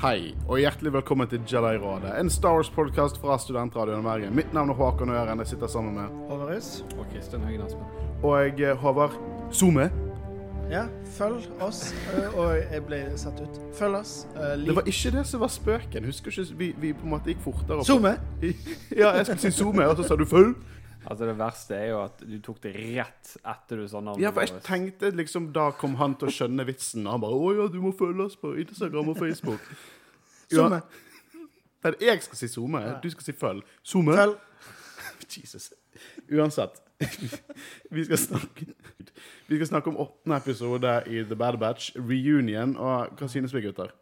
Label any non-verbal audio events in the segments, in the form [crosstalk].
Hei, og hjertelig velkommen til Jedi-rådet, en Star Wars-podkast fra Studentradioen Bergen. Mitt navn er Håkon Øren. Jeg sitter sammen med Håvarus. Og Kristian Høgen Aspen. Og eh, Håvard Zoome. Ja, følg oss. øh, Og jeg ble satt ut. Følg oss. Uh, Det var ikke det som var spøken. Husker ikke vi, vi på en måte gikk fortere. Zoome! [laughs] Ja, jeg skulle si Zoome, og så sa du følg. Altså Det verste er jo at du tok det rett etter du sa navnet Ja, for jeg tenkte liksom Da kom han til å skjønne vitsen. Han bare 'Å ja, du må følge oss på Instagram og Facebook'. [laughs] Zoome. Ja. jeg skal si Zoome. Du skal si følg. Zoome. Følg. [laughs] Jesus. Uansett. [laughs] Vi skal snakke Vi skal snakke om åttende episode i The Bad Batch, reunion. Og hva synes vi, gutter?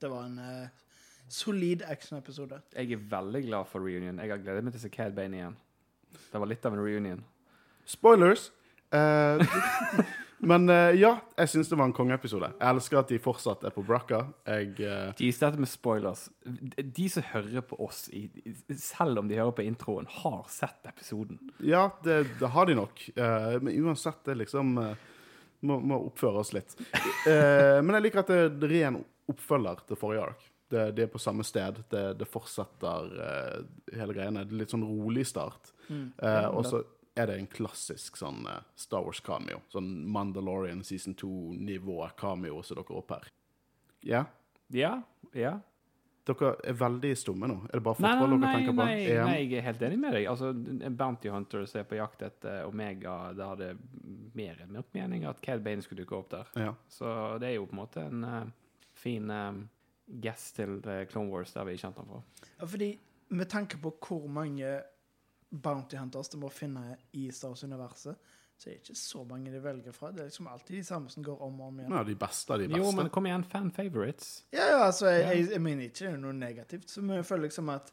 Det var en uh, solid actionepisode. Jeg er veldig glad for reunion. Jeg har gledet meg til å se Cad Bane igjen. Det var litt av en reunion. Spoilers! Eh, [laughs] men eh, ja, jeg syns det var en kongeepisode. Jeg elsker at de fortsatt er på brakka. Jeg eh, De starter med spoilers De som hører på oss, i, selv om de hører på introen, har sett episoden. Ja, det, det har de nok. Eh, men uansett, det liksom eh, må, må oppføre oss litt. Eh, men jeg liker at det er ren oppfølger til forrige ark. Det, det er på samme sted. Det, det fortsetter eh, hele greiene. Det er litt sånn rolig start. Eh, og så er det en klassisk sånn eh, Star Wars-cameo. Sånn Mandalorian season 2-nivå-cameo som dere opp her. Ja? Ja, ja. Dere er veldig stumme nå. Er det bare fotball nei, dere nei, tenker på? nei, nei, nei, jeg er helt enig med deg. Altså, Bounty Hunter er på jakt etter Omega, det hadde mer enn nok mening at Cad Bane skulle dukke opp der. Ja. Så det er jo på en måte en uh, fin uh, guest til uh, Clone Wars der vi kjente han fra. Ja, fordi med tanke på hvor mange Bounty Hunters det må finne i Star Wars-universet, så er det ikke så mange de velger fra. Det er liksom alltid de samme som går om og om igjen. Ja, de beste de beste. Jo, men kom igjen, fan favorites. Ja, ja, altså, jeg, jeg, jeg mener ikke det er noe negativt. Så vi føler liksom at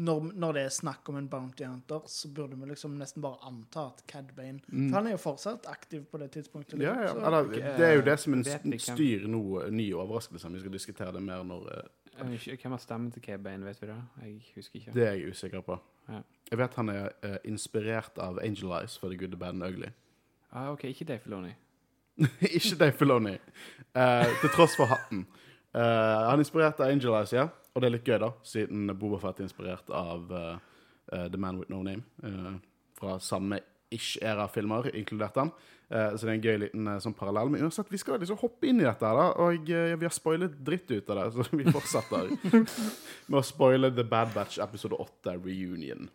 når, når det er snakk om en Bounty Hunter, så burde vi liksom nesten bare anta at Cad Bane For han er jo fortsatt aktiv på det tidspunktet. Mm. Ja, ja. så- Eller, det er jo det som er en styr nå, ny overraskelse. Vi skal diskutere det mer når ikke Hvem har stemmen til Cad Bane, vet vi det? Jeg husker ikke. Det er jeg usikker på. Ja. Jeg vet han er eh, inspirert av Angel Eyes for The Good, The Bad and Ugly. Ah, OK, ikke Dave Filoni. [laughs] Ikke Dave Filoni, eh, til tross for hatten. Eh, han er inspirert av Angel Eyes, ja. Og det er litt gøy, da, siden Boba Fett er inspirert av eh, eh, The Man With No Name. eh, fra samme ish-era-filmer, inkludert han. Eh, så det er en gøy liten eh, sånn parallell. Men uansett, vi skal liksom hoppe inn i dette, her da. Og eh, vi har spoilet dritt ut av det, [laughs] så vi fortsetter [laughs] med å spoile The Bad Batch episode 8, Reunion.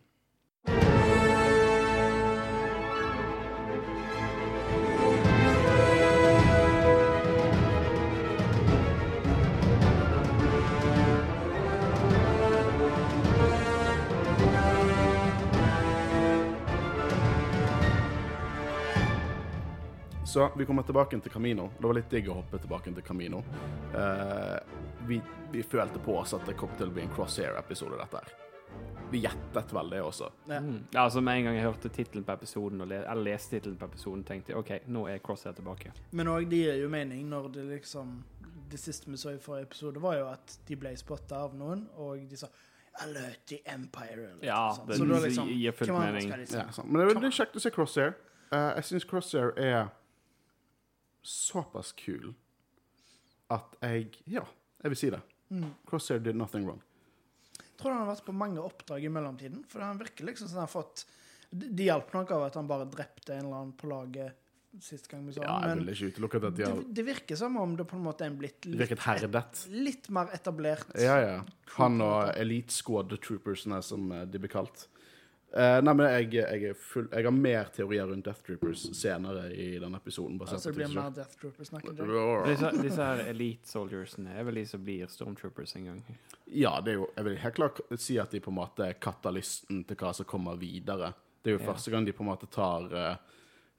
Så vi kommer tilbake til Camino. Det var litt digg å hoppe tilbake til Camino. Uh, vi, vi følte på oss at det kom til å bli en crosshair-episode, dette her. Vi gjettet vel det også. Ja. Mm. Altså Med en gang jeg hørte tittelen på episoden, og le eller leste tittelen på episoden, tenkte jeg OK, nå er Crosshair tilbake. Men òg det gir jo mening når det liksom Det siste vi så i forrige episode, var jo at de ble spotta av noen, og de sa Alert the Empire. Eller Ja, det Så det liksom, gir fullt mening. skal? Ja. Men det, er- det er kjekt å se Crosshair. Uh, jeg syns Crosshair er såpass kul at jeg Ja, jeg vil si det. Mm. Crosshair did nothing wrong. Jeg tror han har vært på mange oppdrag i mellomtiden. For han virker liksom som han har fått Det hjalp nok av at han bare drepte en eller annen på laget sist gang vi så Ja, Men det, har det virker som om det på en måte er blitt litt, et, litt mer etablert. Ja, ja. Han og Elite Squad Troopersene, som eh, de blir kalt. Eh, nei, men jeg, jeg, er full, jeg har mer teorier rundt Death Troopers senere i denne episoden. Altså, det blir mer Death Troopers-snakk. Disse, disse her elite soldiersene er vel de som blir stormtroopers en gang. Ja, det er jo, jeg vil helt klart si at de på en måte er katalysten til hva som kommer videre. Det er jo Ja. første gang de på en måte tar uh,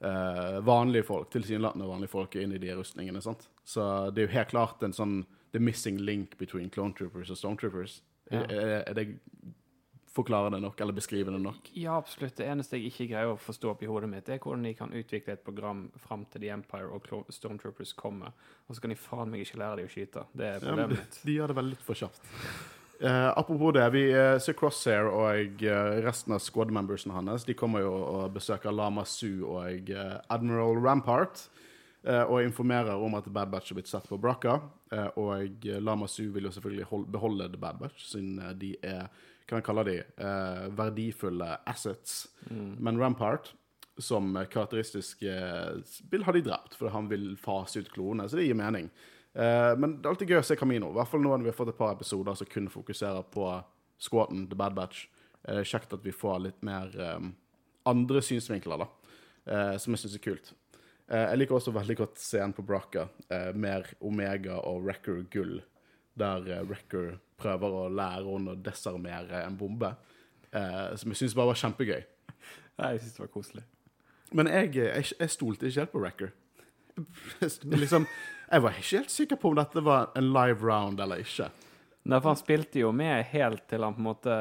uh, vanlige folk, tilsynelatende vanlige folk, inn i de rustningene. sant? Så det er jo helt klart en sånn the missing link between clone troopers og stormtroopers. Ja. Er, er, er det nok, eller beskrivende nok? Ja, absolutt. Det eneste jeg ikke greier å forstå opp i hodet mitt, er hvordan de kan utvikle et program fram til The Empire og Stormtroopers kommer, og så kan de faen meg ikke lære dem å skyte. Det er Ja, problemet de, mitt. de gjør det vel litt for kjapt. Uh, apropos det, vi uh, ser Crosshair og uh, resten av squad-membersene hans. De kommer jo og besøker Lama Su og Admiral Rampart. eh, og informerer om at Bad Batch har blitt sett på Bracca. eh, og Lama Su vil jo selvfølgelig hold, beholde The Bad Batch, siden de er hva jeg kalle de, eh, verdifulle assets. Men Rampart, som karakteristisk eh, ha de drept, for han vil fase ut klonene, så det gir mening. Eh, men det er alltid gøy å se Camino, i hvert fall nå når vi har fått et par episoder som kun fokuserer på squaten, The Bad Batch. Eh, kjekt at vi får litt mer eh, andre synsvinkler, da, eh, som jeg syns er kult. Eh, jeg liker også veldig godt scenen på Bracca, mer Omega og Wrecker gull, der eh, Wrecker prøver å lære henne å desarmere en bombe, eh, som jeg syns bare var kjempegøy. Nei, Jeg syns det var koselig. Men jeg, jeg, jeg stolte ikke helt på Wrecker. liksom, jeg var ikke helt sikker på om dette var en live round eller ikke. Nei, for han spilte jo med helt til han på en måte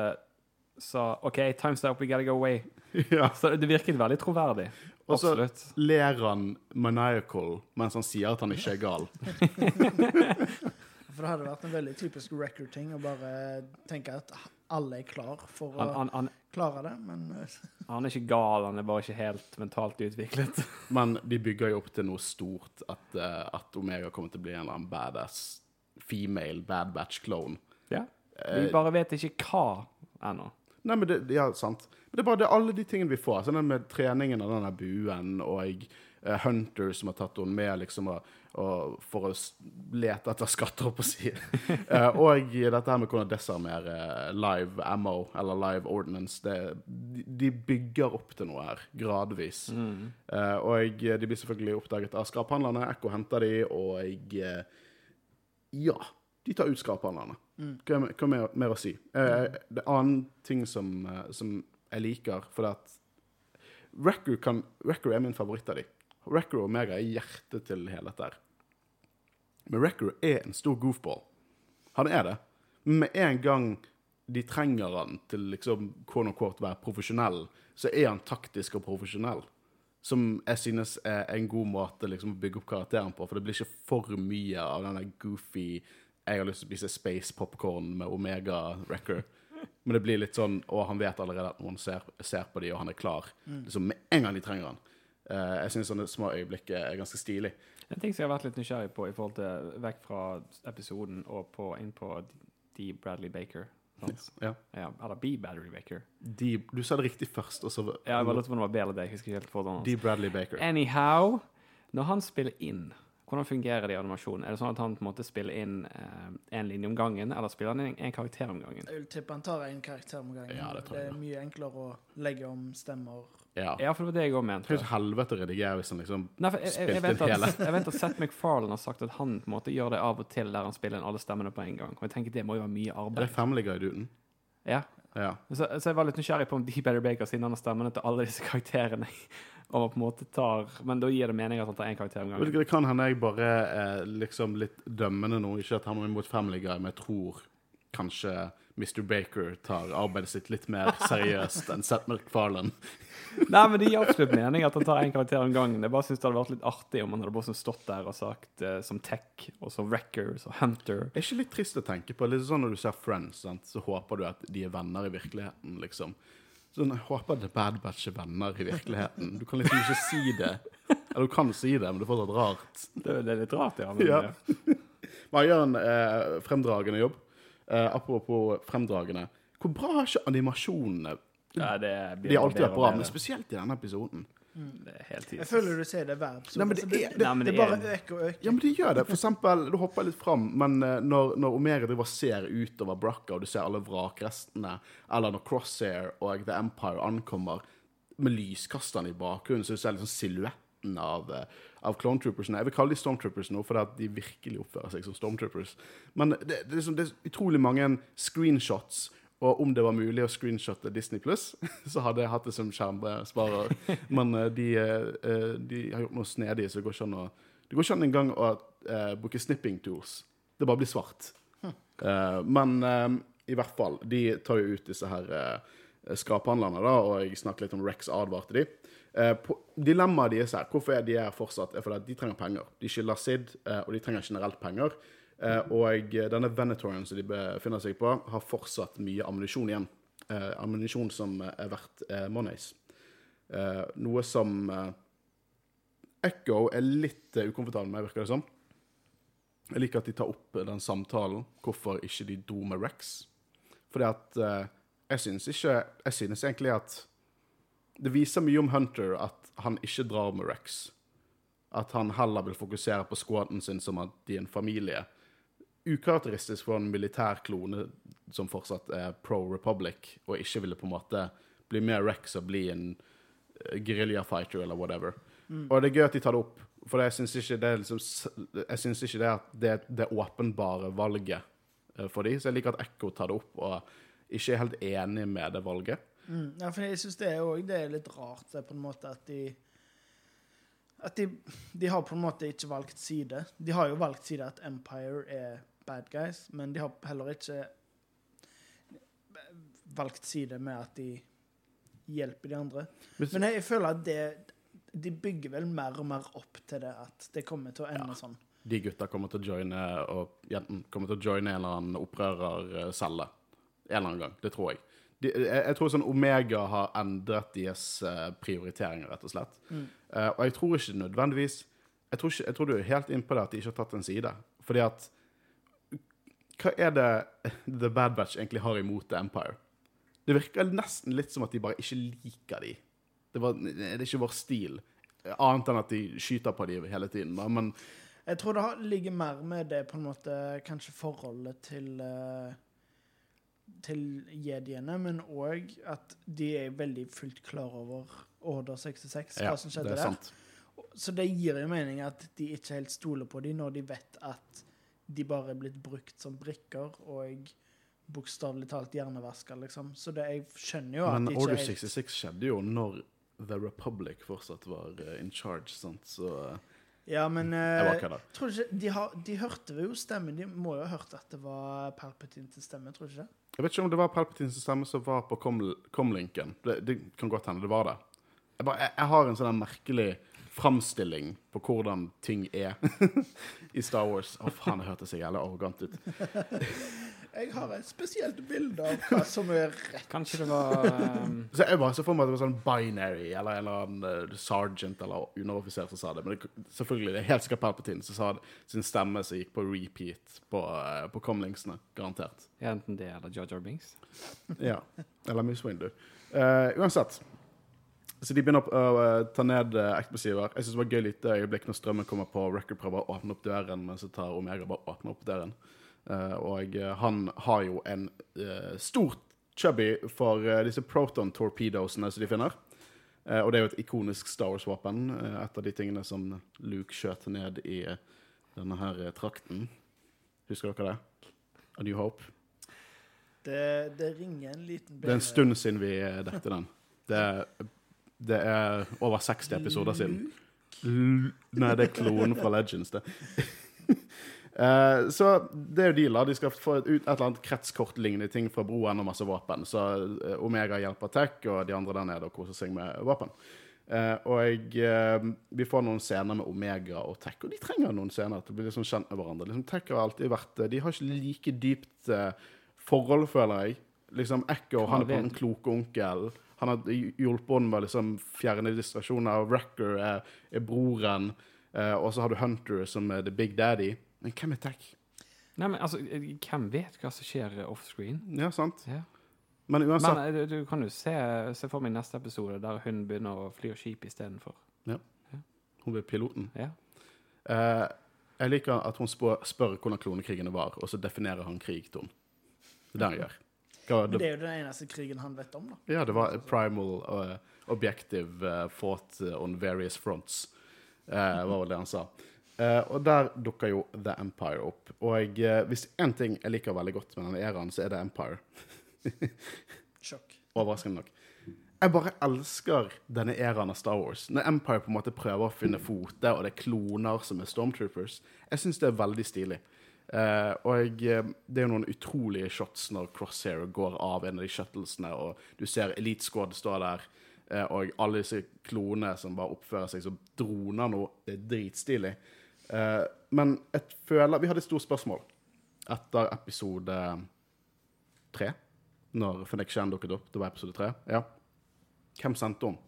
sa OK, time's up, we gotta go away. [laughs] ja. Så det virket veldig troverdig. Og så ler han maniacal mens han sier at han ikke er gal. [laughs] For det hadde vært en veldig typisk record-ting å bare tenke at alle er klar for å Han, han, klare det, men eh, han er ikke gal, han er bare ikke helt mentalt utviklet. [laughs] Men de bygger jo opp til noe stort, at, eh, at Omega kommer til å bli en eller annen badass female Bad Batch-klone. Ja. Vi bare vet ikke hva ennå. Nei, men det, ja, sant. Men det er bare det, alle de tingene vi får. Sånn med treningen av denne buen, og uh, Hunter som har tatt henne med liksom, og for å lete etter skatter, på å si. [laughs] Eh, og dette her med hvordan desarmere live ammo, eller live ordnance. Det, de, de bygger opp til noe her, gradvis. Mm. og de blir selvfølgelig oppdaget av skraphandlerne, Ekko henter de, og eh, ja, de tar ut skaphandlerne. Hva, hva mer, mer å si? Eh, det er annen ting som, eh, som jeg liker, for at Record, kan, Record er min favoritt av de. Og Omega er hjertet til hele dette her. Men Wrecker er en stor goofball. Han er det. Med en gang de trenger han til liksom quote unquote være profesjonell, så er han taktisk og profesjonell. Som jeg synes er en god måte liksom, å bygge opp karakteren på, for det blir ikke for mye av denne goofy jeg har lyst til å spise space popcorn med Omega Wrecker. Men det blir litt sånn Og han vet allerede at noen ser, ser på de, og han er klar. Liksom Med en gang de trenger han. Eh, jeg syns sånne små øyeblikk er ganske stilig. En ting som jeg har vært litt nysgjerrig på i forhold til vekk fra episoden og på, inn på D. Bradley Baker. Ja. Ja, eller B. Bradley Baker. D. du sa det riktig først, og så Ja, jeg bare lurte på om det var B eller D. Jeg husker ikke helt hvordan D. Bradley Baker. Anyhow, når han spiller inn, hvordan fungerer det i animasjonen? Er det sånn at han på en måte spiller inn eh, en linje om gangen, eller spiller han inn en karakter om gangen? jeg vil tippe han tar en karakter om gangen. Ja, det det er mye enklere å legge om stemmer. Ja. Ja, for det var det jeg òg mente. Det jo helvete å redigere hvis han liksom Nei, for jeg, jeg, jeg, vet inn hele. jeg vet at Seth MacFarlane har sagt at han på en måte gjør det av og til der han spiller inn alle stemmene på en gang. Og jeg tenker det må jo være mye arbeid. det er Family Guy-duden? Ja. Ja. Så, så jeg var litt nysgjerrig på om D. Better Baker, siden han har stemmene til alle disse karakterene, og på en måte tar Men da gir det mening at han tar én karakter om gangen. Det kan hende jeg bare er liksom litt dømmende nå. Ikke at han er imot Family Guy, men jeg tror kanskje Mr. Baker tar arbeidet sitt litt mer seriøst enn Seth MacFarlane. [laughs] Nei, men det gir absolutt mening at han tar én karakter om gangen. Jeg bare synes det hadde vært litt artig om han hadde bare sånn stått der og sagt uh, som Tech, og så Wreckers og Hunter. Det er ikke litt trist å tenke på? Litt sånn Når du ser Friends, sant? så håper du at de er venner i virkeligheten. liksom. Sånn, jeg håper det er Bad Batch er venner i virkeligheten. Du kan liksom ikke si det. Eller du kan si det, men det er fortsatt rart. Det, det er litt rart, ja. Men, Ja. Man [laughs] gjør en eh, fremdragende jobb. Eh, apropos fremdragende. Hvor bra har ikke animasjonene ja, det blir De har alltid vært bra, men spesielt i denne episoden. Det helt Jeg føler du ser det hver episode. Nei, men det så det, det, Nei, det det er- bare øker og øker. Ja, men det gjør det. For eksempel, du hopper litt fram, men eh, når, når Omeri driver og ser utover Bracca, og du ser alle vrakrestene, eller når Crosshair og The Empire ankommer med lyskasterne i bakgrunnen, så du ser liksom silhuetten av, eh, av Clone Troopersene. Jeg vil kalle de Stormtroopers nå, fordi at de virkelig oppfører seg som Stormtroopers. Men det, det, er liksom, det er utrolig mange screenshots, og om det var mulig å screenshotte Disney Pluss, [laughs] så hadde jeg hatt det som skjermsparer. Men eh, de, eh, de har gjort noe snedig, så det går ikke an å Det går ikke an engang å uh, bruke snipping tools. Det bare blir svart. Eh, men uh, i hvert fall, de tar jo ut disse her uh, skraphandlerne, da, og jeg snakket litt om Rex advarte de. Eh, dilemmaet deres her, hvorfor er de her fortsatt, er fordi de trenger penger. De skylder Sid, eh, og de trenger generelt penger. Eh, og denne Venetoren som de befinner seg på, har fortsatt mye ammunisjon igjen. Eh, ammunisjon som er verdt eh, monies. Eh, noe som Echo er litt ukomfortabel med, virker det som. Jeg liker at de tar opp den samtalen, hvorfor ikke de dro med Rex. Fordi at jeg synes ikke Jeg synes egentlig at det viser mye om Hunter at han ikke drar med Rex. At han heller vil fokusere på squaden sin som at de er en familie. Ukarakteristisk for en militær klone som fortsatt er pro Republic, og ikke ville på en måte bli med Rex og bli en uh, geriljafighter eller whatever. Og det er gøy at de tar det opp, for jeg syns ikke det er liksom Jeg synes ikke det er det det åpenbare valget eh, for dem, så jeg liker at Ekko tar det opp og ikke er helt enig med det valget. Mm. Ja, for jeg syns det er òg det er litt rart på en måte at de At de, de har på en måte ikke valgt side. De har jo valgt side at Empire er bad guys, men de har heller ikke valgt side med at de hjelper de andre. Men jeg føler at det De bygger vel mer og mer opp til det at det kommer til å ende Ja. sånn. De gutta kommer til å joine og jenten kommer til å joine en eller annen opprørercelle en eller annen gang. Det tror jeg. De, jeg, jeg tror sånn Omega har endret deres eh, prioriteringer, rett og slett. Eh, og jeg tror ikke nødvendigvis jeg tror, ikke, jeg tror du er helt innpå det at de ikke har tatt en side. Fordi at Hva er det [laughs] The Bad Batch egentlig har imot The Empire? Det virker nesten litt som at de bare ikke liker de. Det, var, det er ikke vår stil. Annet enn at de skyter på de hele tiden. da, Men Jeg tror det har, ligger mer med det på en måte kanskje forholdet til eh, til jediene, men òg at de er veldig fullt klar over Order 66, hva som skjedde det er der. sant. Så det gir jo mening at de ikke helt stoler på dem når de vet at de bare er blitt brukt som brikker og bokstavelig talt hjernevaska, liksom. Så det, jeg skjønner jo at Men Order er helt 66 skjedde jo når The Republic fortsatt var eh, in charge, sant, så eh, Ja, men eh, tror ikke, de, har, de hørte jo stemmen. De må jo ha hørt at det var Palpatine til stemme, tror du ikke? Jeg vet ikke om det var Palpatines stemme som var på com- comlinken. Det, det kan godt hende det var det. Jeg, bare, jeg, jeg har en sånn merkelig framstilling på hvordan ting er [laughs] i Star Wars. Å, faen, det hørtes så jævlig arrogant ut. [laughs] Jeg har et spesielt bilde av hva som er rett. Kanskje det var um, [laughs] Så jeg bare så for meg at det var sånn binary, eller en eller annen eh, sergeant eller underoffiser som sa det. Men det, selvfølgelig, det er helt sikkert Palpatine som sa det, sin stemme som gikk på repeat på, uh, på comlingsene. Garantert. enten det eller Jar Jar Binks. Ja. Eller Moose Windu. Uh, uansett. Så de begynner å uh, ta ned uh, eksplosiver. Jeg synes det var gøy lite øyeblikk når strømmen kommer på. Record prøver å åpne opp døren, men så tar Omega bare åpner opp døren. Uh, og han har jo en stor chubby for disse proton torpedosene som de finner. Og det er jo et ikonisk Star Wars-våpen. et av de tingene som Luke skjøt ned i denne her trakten. Husker dere det? A New Hope. Det, det ringer en liten Det er en stund siden vi dekte den. Det, det er over 60 episoder siden. L Nei, det er klonen fra Legends, det. uh, [laughs] så det er jo dealer. De skal få ut et eller annet kretskortlignende ting fra broen og masse våpen. Så eh, Omega hjelper Tech, og de andre der nede og koser seg med våpen. Uh, og uh, vi får noen scener med Omega og Tech, og de trenger noen scener til å bli liksom kjent med hverandre. Liksom, Tech har alltid vært De har ikke like dypt forhold, føler jeg. Liksom Echo, han er på en klok onkel. Han har hjulpet henne med å liksom, fjerne distraksjoner. Wrecker er, er broren. Eh, og så har du Hunter som er the big daddy. Men hvem er Tech? Nei, men altså, eh, hvem vet hva som skjer offscreen? Ja, sant? Ja. Men uansett Men eh, du, du kan jo se, se for meg neste episode der hun begynner å fly skip istedenfor. Hun blir piloten. Ja. Eh, jeg liker at hun spør, spør hvordan klonekrigene var, og så definerer han krig henne. Det er det han gjør. Hva, det det, er jo den eneste krigen han vet om, da. ja, det var primal uh, objective uh, fought uh, on various fronts, uh, var vel det han sa. Uh, og der dukker jo The Empire opp. Og uh, hvis én ting jeg liker veldig godt med denne æraen, så er det Empire. [laughs] Sjokk. Overraskende nok. Jeg bare elsker denne æraen av Star Wars. Når Empire på en måte prøver å finne fote, og det er kloner som er stormtroopers. Jeg syns det er veldig stilig. Eh, og jeg, det er jo noen utrolige shots når Crosshair går av en av de shuttlesene, og du ser Elite Squad stå der, uh, og alle disse klonene som bare oppfører seg som droner nå. Det er dritstilig. Uh, men jeg føler Vi hadde et stort spørsmål etter episode tre, når Fennec Shan dukket opp. Det var episode tre. Ja. Hvem sendte hun?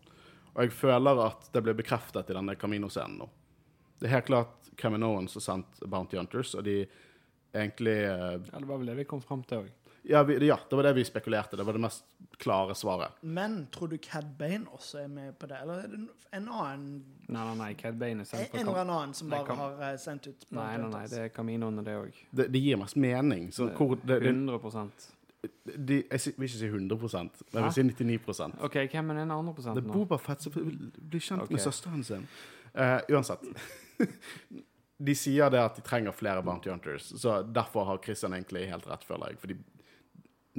Og jeg føler at det ble bekreftet i denne Camino-scenen nå. Det er helt klart Caminoen som sendt Bounty Hunters, og de egentlig uh, Ja, det var vel det vi kom fram til òg. ja, ja, det var det vi spekulerte. Det var det mest klare svaret. Men tror du Cad Bane også er med på det, eller er det en annen Nei, nei, nei, Cad Bane er sendt på eller annen som Nei, bare Cam- har eh, sendt ut Nei, nei, nei, det er Caminoene, det òg. Det, det gir mest mening. Så hvor, det, det, 100 de, jeg vil ikke si 100% men jeg vil si 99 OK, hvem er den andre Det prosenten? er nå? Boba Fett som blir kjent okay. med søsteren sin. Uh, uansett. [laughs] de sier det at de trenger flere Bounty Hunters, så derfor har Christian egentlig helt rett, føler jeg. Fordi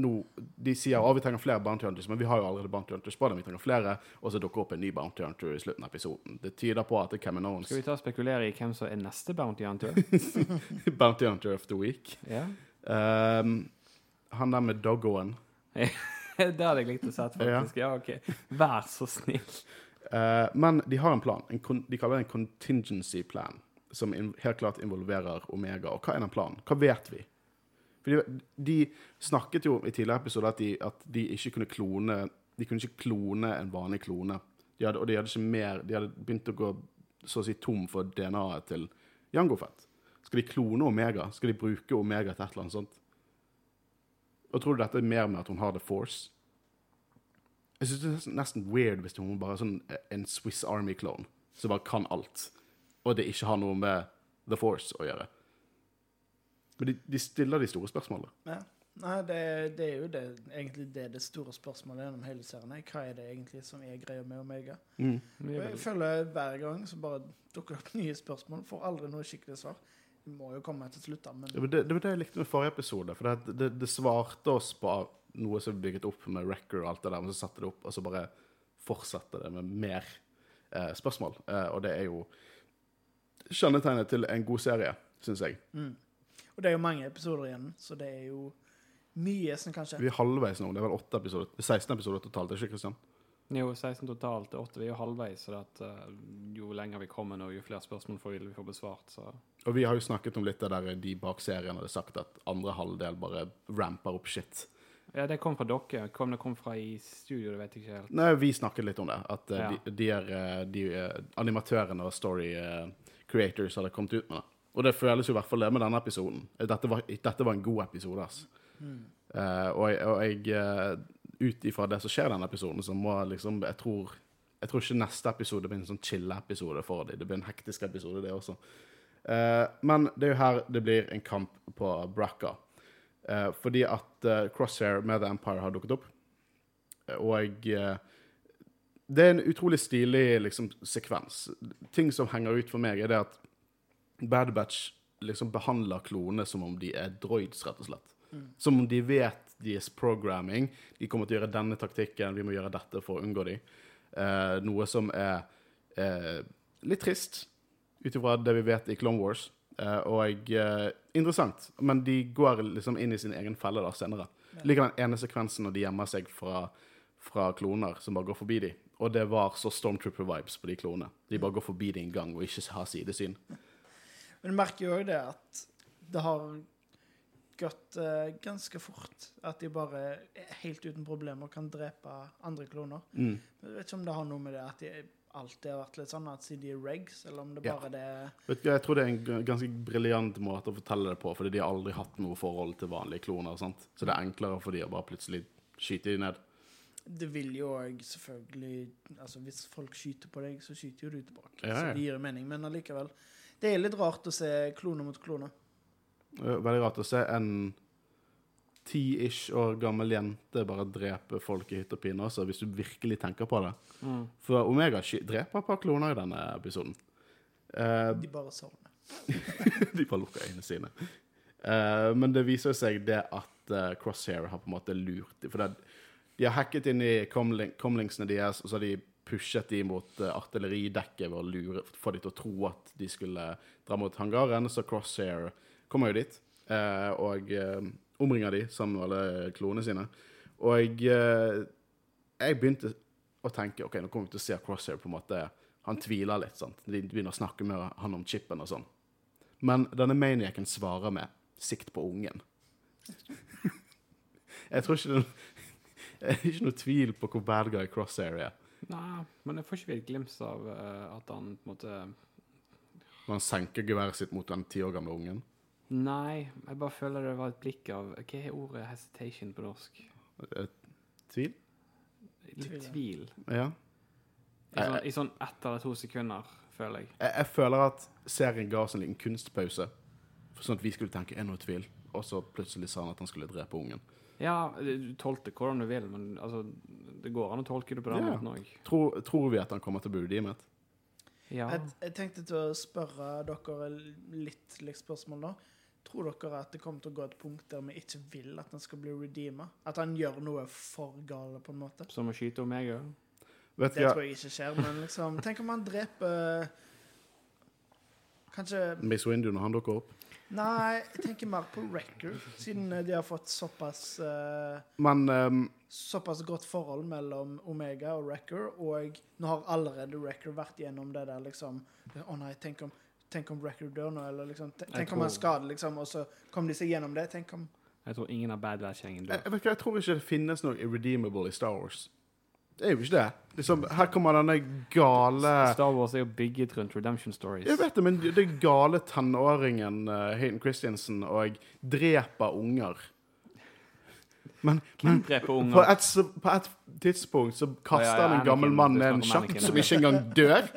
nå, De sier at vi trenger flere Bounty Hunters, men vi har jo allerede Bounty Hunters på dem. Vi trenger flere, og så dukker opp en ny Bounty Hunter i slutten av episoden. Det tyder på at det er Caminones Skal vi ta og spekulere i hvem som er neste Bounty Hunter? [laughs] Bounty Hunter of the Week. ja? Um, han der med doggoen. [laughs] det hadde jeg likt å sett, faktisk. Ja, OK. Vær så snill. Uh, men de har en plan. En de kaller det en contingency plan, som helt klart involverer Omega. Og hva er den planen? Hva vet vi? Fordi de snakket jo i tidligere episoder at de, at de ikke kunne klone De kunne ikke klone en vanlig klone. De hadde, og de hadde ikke mer De hadde begynt å gå så å si tom for DNA-et til Jango Fett. Skal de klone Omega? Skal de bruke Omega til et eller annet sånt? Og tror du dette er mer med at hun har The Force? Jeg synes det er nesten- weird hvis hun bare er sånn en Swiss Army-klone som bare kan alt, og det ikke har noe med The Force å gjøre. Men de, de stiller de store spørsmålene. Ja. Nei, det, det er jo det, egentlig det det store spørsmålet gjennom hele serien er. Hva er det egentlig som er greia med Omega? Mm. Og jeg føler hver gang så bare dukker det opp [laughs] nye spørsmål. Får aldri noe skikkelig svar. Det må jo komme til slutt, da, men Det var det, det var det jeg likte med forrige episode. For det, det, det svarte oss på noe som er bygget opp med Wrecker og alt det der, men så satte det opp, og så bare fortsatte det med mer eh, spørsmål. Eh, og det er jo kjennetegnet til en god serie, syns jeg. mm. Og det er jo mange episoder igjen, så det er jo mye som kan skje. Vi er halvveis nå. Det er vel åtte episoder, 16 episoder totalt, ikke Kristian? Jo, 16 totalt. Åtte. vi er jo halvveis, så at, eh, jo lenger vi kommer nå, jo flere spørsmål får vi får besvart. Så. Og vi har jo snakket om litt av det der de bak serien hadde sagt at andre halvdel bare ramper opp shit. Ja, det kom fra dere. Kom det kom fra i studio, det vet jeg ikke helt. Nei, vi snakket litt om det. At eh, Ja. de, de, er, eh, de eh, animatørene og story eh, creators hadde kommet ut med det. Og det føles jo i hvert fall det med denne episoden. Dette var, dette var en god episode, ass. Mm. Uh, og, jeg- og jeg eh, Ut ifra det som skjer i denne episoden, så må liksom Jeg tror jeg tror ikke neste episode blir en sånn chill-episode for dem. Det blir en hektisk episode, det også. Uh, men det er jo her det blir en kamp på Bracca. Uh, fordi at Crosshair med The Empire har dukket opp. Og eh, det er en utrolig stilig liksom, sekvens. Ting som henger ut for meg, er det at Bad Batch liksom behandler klonene som om de er droids, rett og slett. Som om de vet deres programming. De kommer til å gjøre denne taktikken, vi må gjøre dette for å unngå dem. Eh, noe som er eh, litt trist, ut ifra det vi vet i Clone Wars. Eh, og eh, interessant, men de går liksom inn i sin egen felle da senere. Liker den ene sekvensen når de gjemmer seg fra, fra kloner som bare går forbi dem. Og det var så Stormtrooper-vibes på de klonene. De bare går forbi det en gang og ikke har sidesyn. Men du merker jo òg det at det har gått uh, ganske fort. At de bare helt uten problemer kan drepe andre kloner. Mm. Jeg vet ikke om det har noe med det at de alltid har vært litt sånn at siden de er regs, eller om det Ja. bare det Vet du, jeg tror det er en ganske briljant måte å fortelle det på, fordi de har aldri hatt noe forhold til vanlige kloner. Sant? Så det er enklere for de å bare plutselig skyte de ned. Det vil jo òg selvfølgelig Altså Hvis folk skyter på deg, så skyter jo du tilbake. Ja, Så det gir jo mening. Men allikevel. Det er litt rart å se kloner mot kloner. Eh, Veldig rart å se en ti-ish år gammel jente bare drepe folk i hytt og pine også, hvis du virkelig tenker på det. Mm. For Omega dreper et par kloner i denne episoden. Uh, De bare sovner. [laughs] de bare lukker øynene sine. Uh, men det viser seg det at uh, Crosshair har på en måte lurt dem. For det, de har hacket inn i comlink, deres, og så har de pushet de mot uh, artilleridekket ved å lure, få de til å tro at de skulle dra mot hangaren. Så Crosshair kommer jo dit eh, og eh, omringer de sammen med alle klonene sine. Og eh, jeg begynte å tenke ok, nå kommer vi til å se Crosshair på en måte Han tviler litt. sant? De begynner å snakke med han om chipen og sånn. Men denne maniacen svarer med 'sikt på ungen'. jeg tror ikke det [laughs] ikke noe tvil på hvor bad guy Crosshair er. Nei, men jeg får ikke et glimt av uh, at han på en måte Når han senker geværet sitt mot den ti år gamle ungen. Nei, jeg bare føler det var et blikk av Hva er ordet hesitation på norsk? Eh, Tvil? Litt Tvil, ja. I sånn, I sånn ett eller to sekunder, føler jeg. Jeg, jeg føler at serien ga oss en liten kunstpause, for sånn at vi skulle tenke er noe tvil, og så plutselig sa han at han skulle drepe ungen. Ja, du tolker hvordan du vil, men altså, det går an å tolke det på den Ja. måten òg. Tror, tror vi at han kommer til å bli redeemet? Ja. Jeg, jeg tenkte til å spørre dere litt like, spørsmål nå. Tror dere at det kommer til å gå et punkt der vi ikke vil at han skal bli redeema? At han gjør noe for gale, på en måte? Som å skyte Omega. Vet Det jeg. tror jeg ikke skjer, men liksom Tenk om han dreper Kanskje Miss Windu når han dukker opp. Nei, jeg tenker mer på Wrecker, siden eh, de har fått såpass uh, Men um, Såpass godt forhold mellom Omega og Wrecker, og nå har allerede Wrecker vært gjennom det der liksom Å nei, tenk om, tenk om Wrecker dør nå, eller liksom Tenk, om han skader, liksom, og så kom de seg gjennom det. Tenk om Jeg tror ingen av Bad Batch-gjengen dør. jeg, jeg, jeg tror ikke det finnes noe irredeemable i Star Wars. Det er jo ikke det. Liksom, her kommer denne gale Star Wars er jo bygget rundt redemption stories. Jeg vet det, men er gale tenåringen uh, Hayden Christensen og dreper unger. Men, men på et, på et tidspunkt så kaster Ja, ja, han en gammel mann ned en sjakt som ikke engang dør.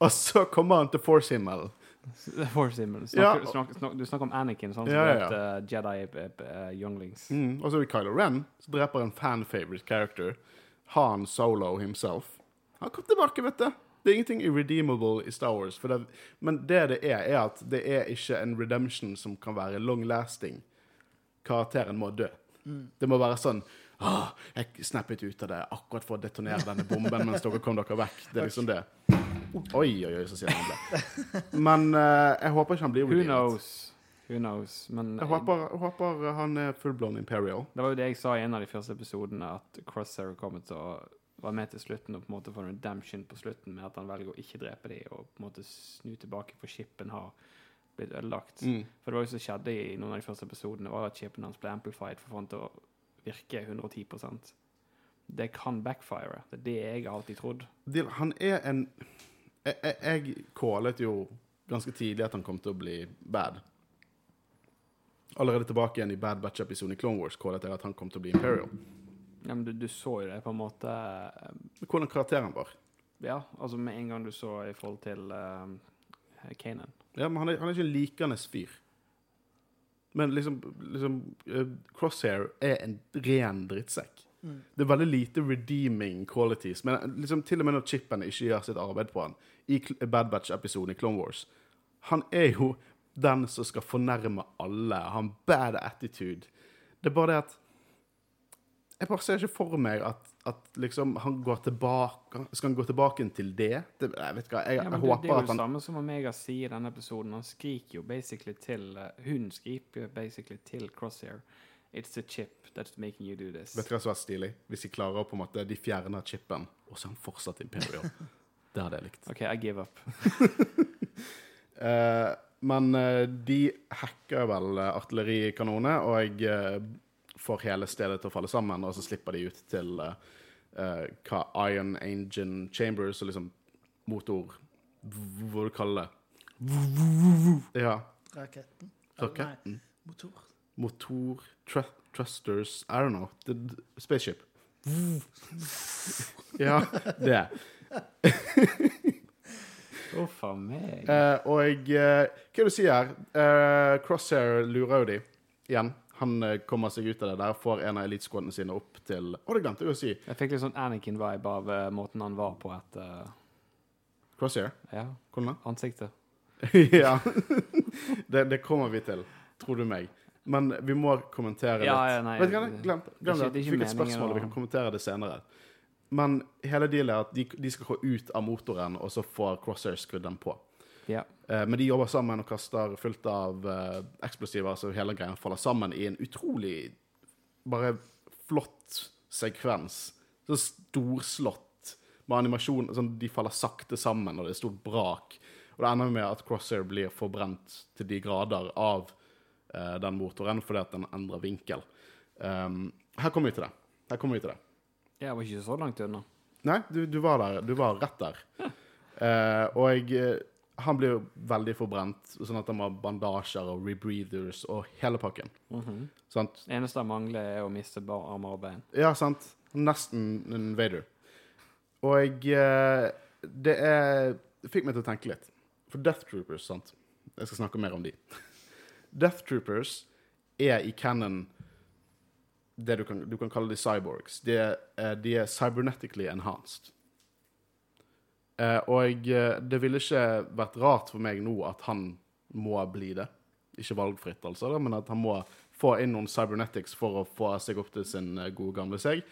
Og så kommer han til Force Himmel. [laughs] Force Himmel. Ja. Snakker, snak, snak, du snakker om Anakin, sånn som Ja, ja, ja, uh, Jedi eh, eh, younglings. Mm. Og så er det Kylo Ren, som dreper en fan-favorite character. Han Solo himself. Han kom tilbake, vet du. Det er ingenting irredeemable i Star Wars. Det, men det det er, er at det er ikke en redemption som kan være long-lasting. Karakteren må dø. Det må være sånn Åh, jeg snappet ut av det akkurat for å detonere denne bomben mens dere kom dere vekk. Det er liksom det. Oi, oi, oi, så sier han det. Men uh, jeg håper ikke han blir Who knows? Who knows? Men Jeg håper, jeg håper han er full-blown Imperial. det var jo det jeg sa i en av de første episodene, at Crosshair kommer til å være med til slutten og på en måte få en redemption på slutten med at han velger å ikke drepe dem og på en måte snu tilbake for skipen har blitt ødelagt. Mm. For det var jo som skjedde i noen av de første episodene, var at skipen hans ble amplified for å få han til å virke 110% Det kan backfire. Det er det jeg har alltid trodd. Han er en jeg, jeg, jeg callet jo ganske tidlig at han kom til å bli bad. Allerede tilbake igjen i Bad Batch-episoden i Clone Wars callet jeg at han kom til å bli Imperial. Ja, men du, du så jo det på en måte eh, Hvordan karakteren var. Ja, altså med en gang du så i forhold til uh, Kanan. Ja, men han er, han er ikke en likende fyr. Men liksom, liksom uh, Crosshair er en ren drittsekk. Mm. Det er veldig lite redeeming qualities. Men liksom, til og med når chipen ikke gjør sitt arbeid på han, i Bad Batch-episoden i Clone Wars Han er jo den som skal fornærme alle. ha en bad attitude. Det er bare det at Jeg bare ser ikke for meg at, at liksom han går tilbake Skal han gå tilbake til det? det jeg vet ikke, jeg, Ja, håper at han det er jo det samme som Omega sier i denne episoden. Han skriker jo basically til uh, Hun skriker basically til Crosshair. It's the chip that's making you do this. Vet du hva som er stilig? Hvis de klarer å på en måte De fjerner chipen, og så er han fortsatt Imperial. [laughs] Det hadde jeg likt. OK, I give up. [laughs] [laughs] Eh, men eh, de hacker vel eh, artillerikanonene, og eh, får hele stedet til å falle sammen, og så slipper de ut til hva Iron Engine Chambers, og liksom motor Hva du kaller det? Ja. Raketten? Raketten. Nei, motor. Motor tr Trusters I don't know. The, the spaceship. [laughs] ja, det. [laughs] Uff a meg. Eh, og eh, hva er det du sier? Uh, Crosshair lurer jo de igjen. Han eh, kommer seg ut av det der, får en av elitesquadene sine opp til Å, det glemte jeg å si. Jeg fikk litt sånn Anakin-vibe av eh, måten han var på etter Crosshair? Ja, Hvordan da? ansiktet. [laughs] ja. [laughs] det, det kommer vi til, tror du meg. Men vi må kommentere Ja, litt. ja, nei, Vet du hva, glem, det glem det. det Vi fikk et spørsmål, og vi kan kommentere det senere. Men hele dealet er at de, de skal gå ut av motoren, og så får Crosshair skrudd den på. Ja. Eh, men de jobber sammen og kaster fullt av eh, eksplosiver, så hele greia faller sammen i en utrolig bare flott sekvens. Så storslått med animasjon. Sånn, de faller sakte sammen, og det er stort brak. Og det ender med at Crosshair blir forbrent til de grader av eh, den motoren fordi at den endrer vinkel. Um, her kommer vi til det. Her kommer vi til det. Jeg var ikke så langt unna. Nei, du, du var der. Du var rett der. Eh, og jeg, eh, han blir jo veldig forbrent, sånn at han må ha bandasjer og rebreathers og hele pakken. Sant? Eneste han mangler, er å miste bare armer og bein. Ja, sant. Nesten en Vader. Og eh, det er det fikk meg til å tenke litt. For Death Troopers, sant Jeg skal snakke mer om de. [laughs] Death Troopers er i canon det du kan, du kan kalle de cyborgs. De er, eh, de er cybernetically enhanced. Eh, og eh, det ville ikke vært rart for meg nå at han må bli det. Ikke valgfritt, altså, men at han må få inn noen cybernetics for å få seg opp til sin eh, gode gamle seg.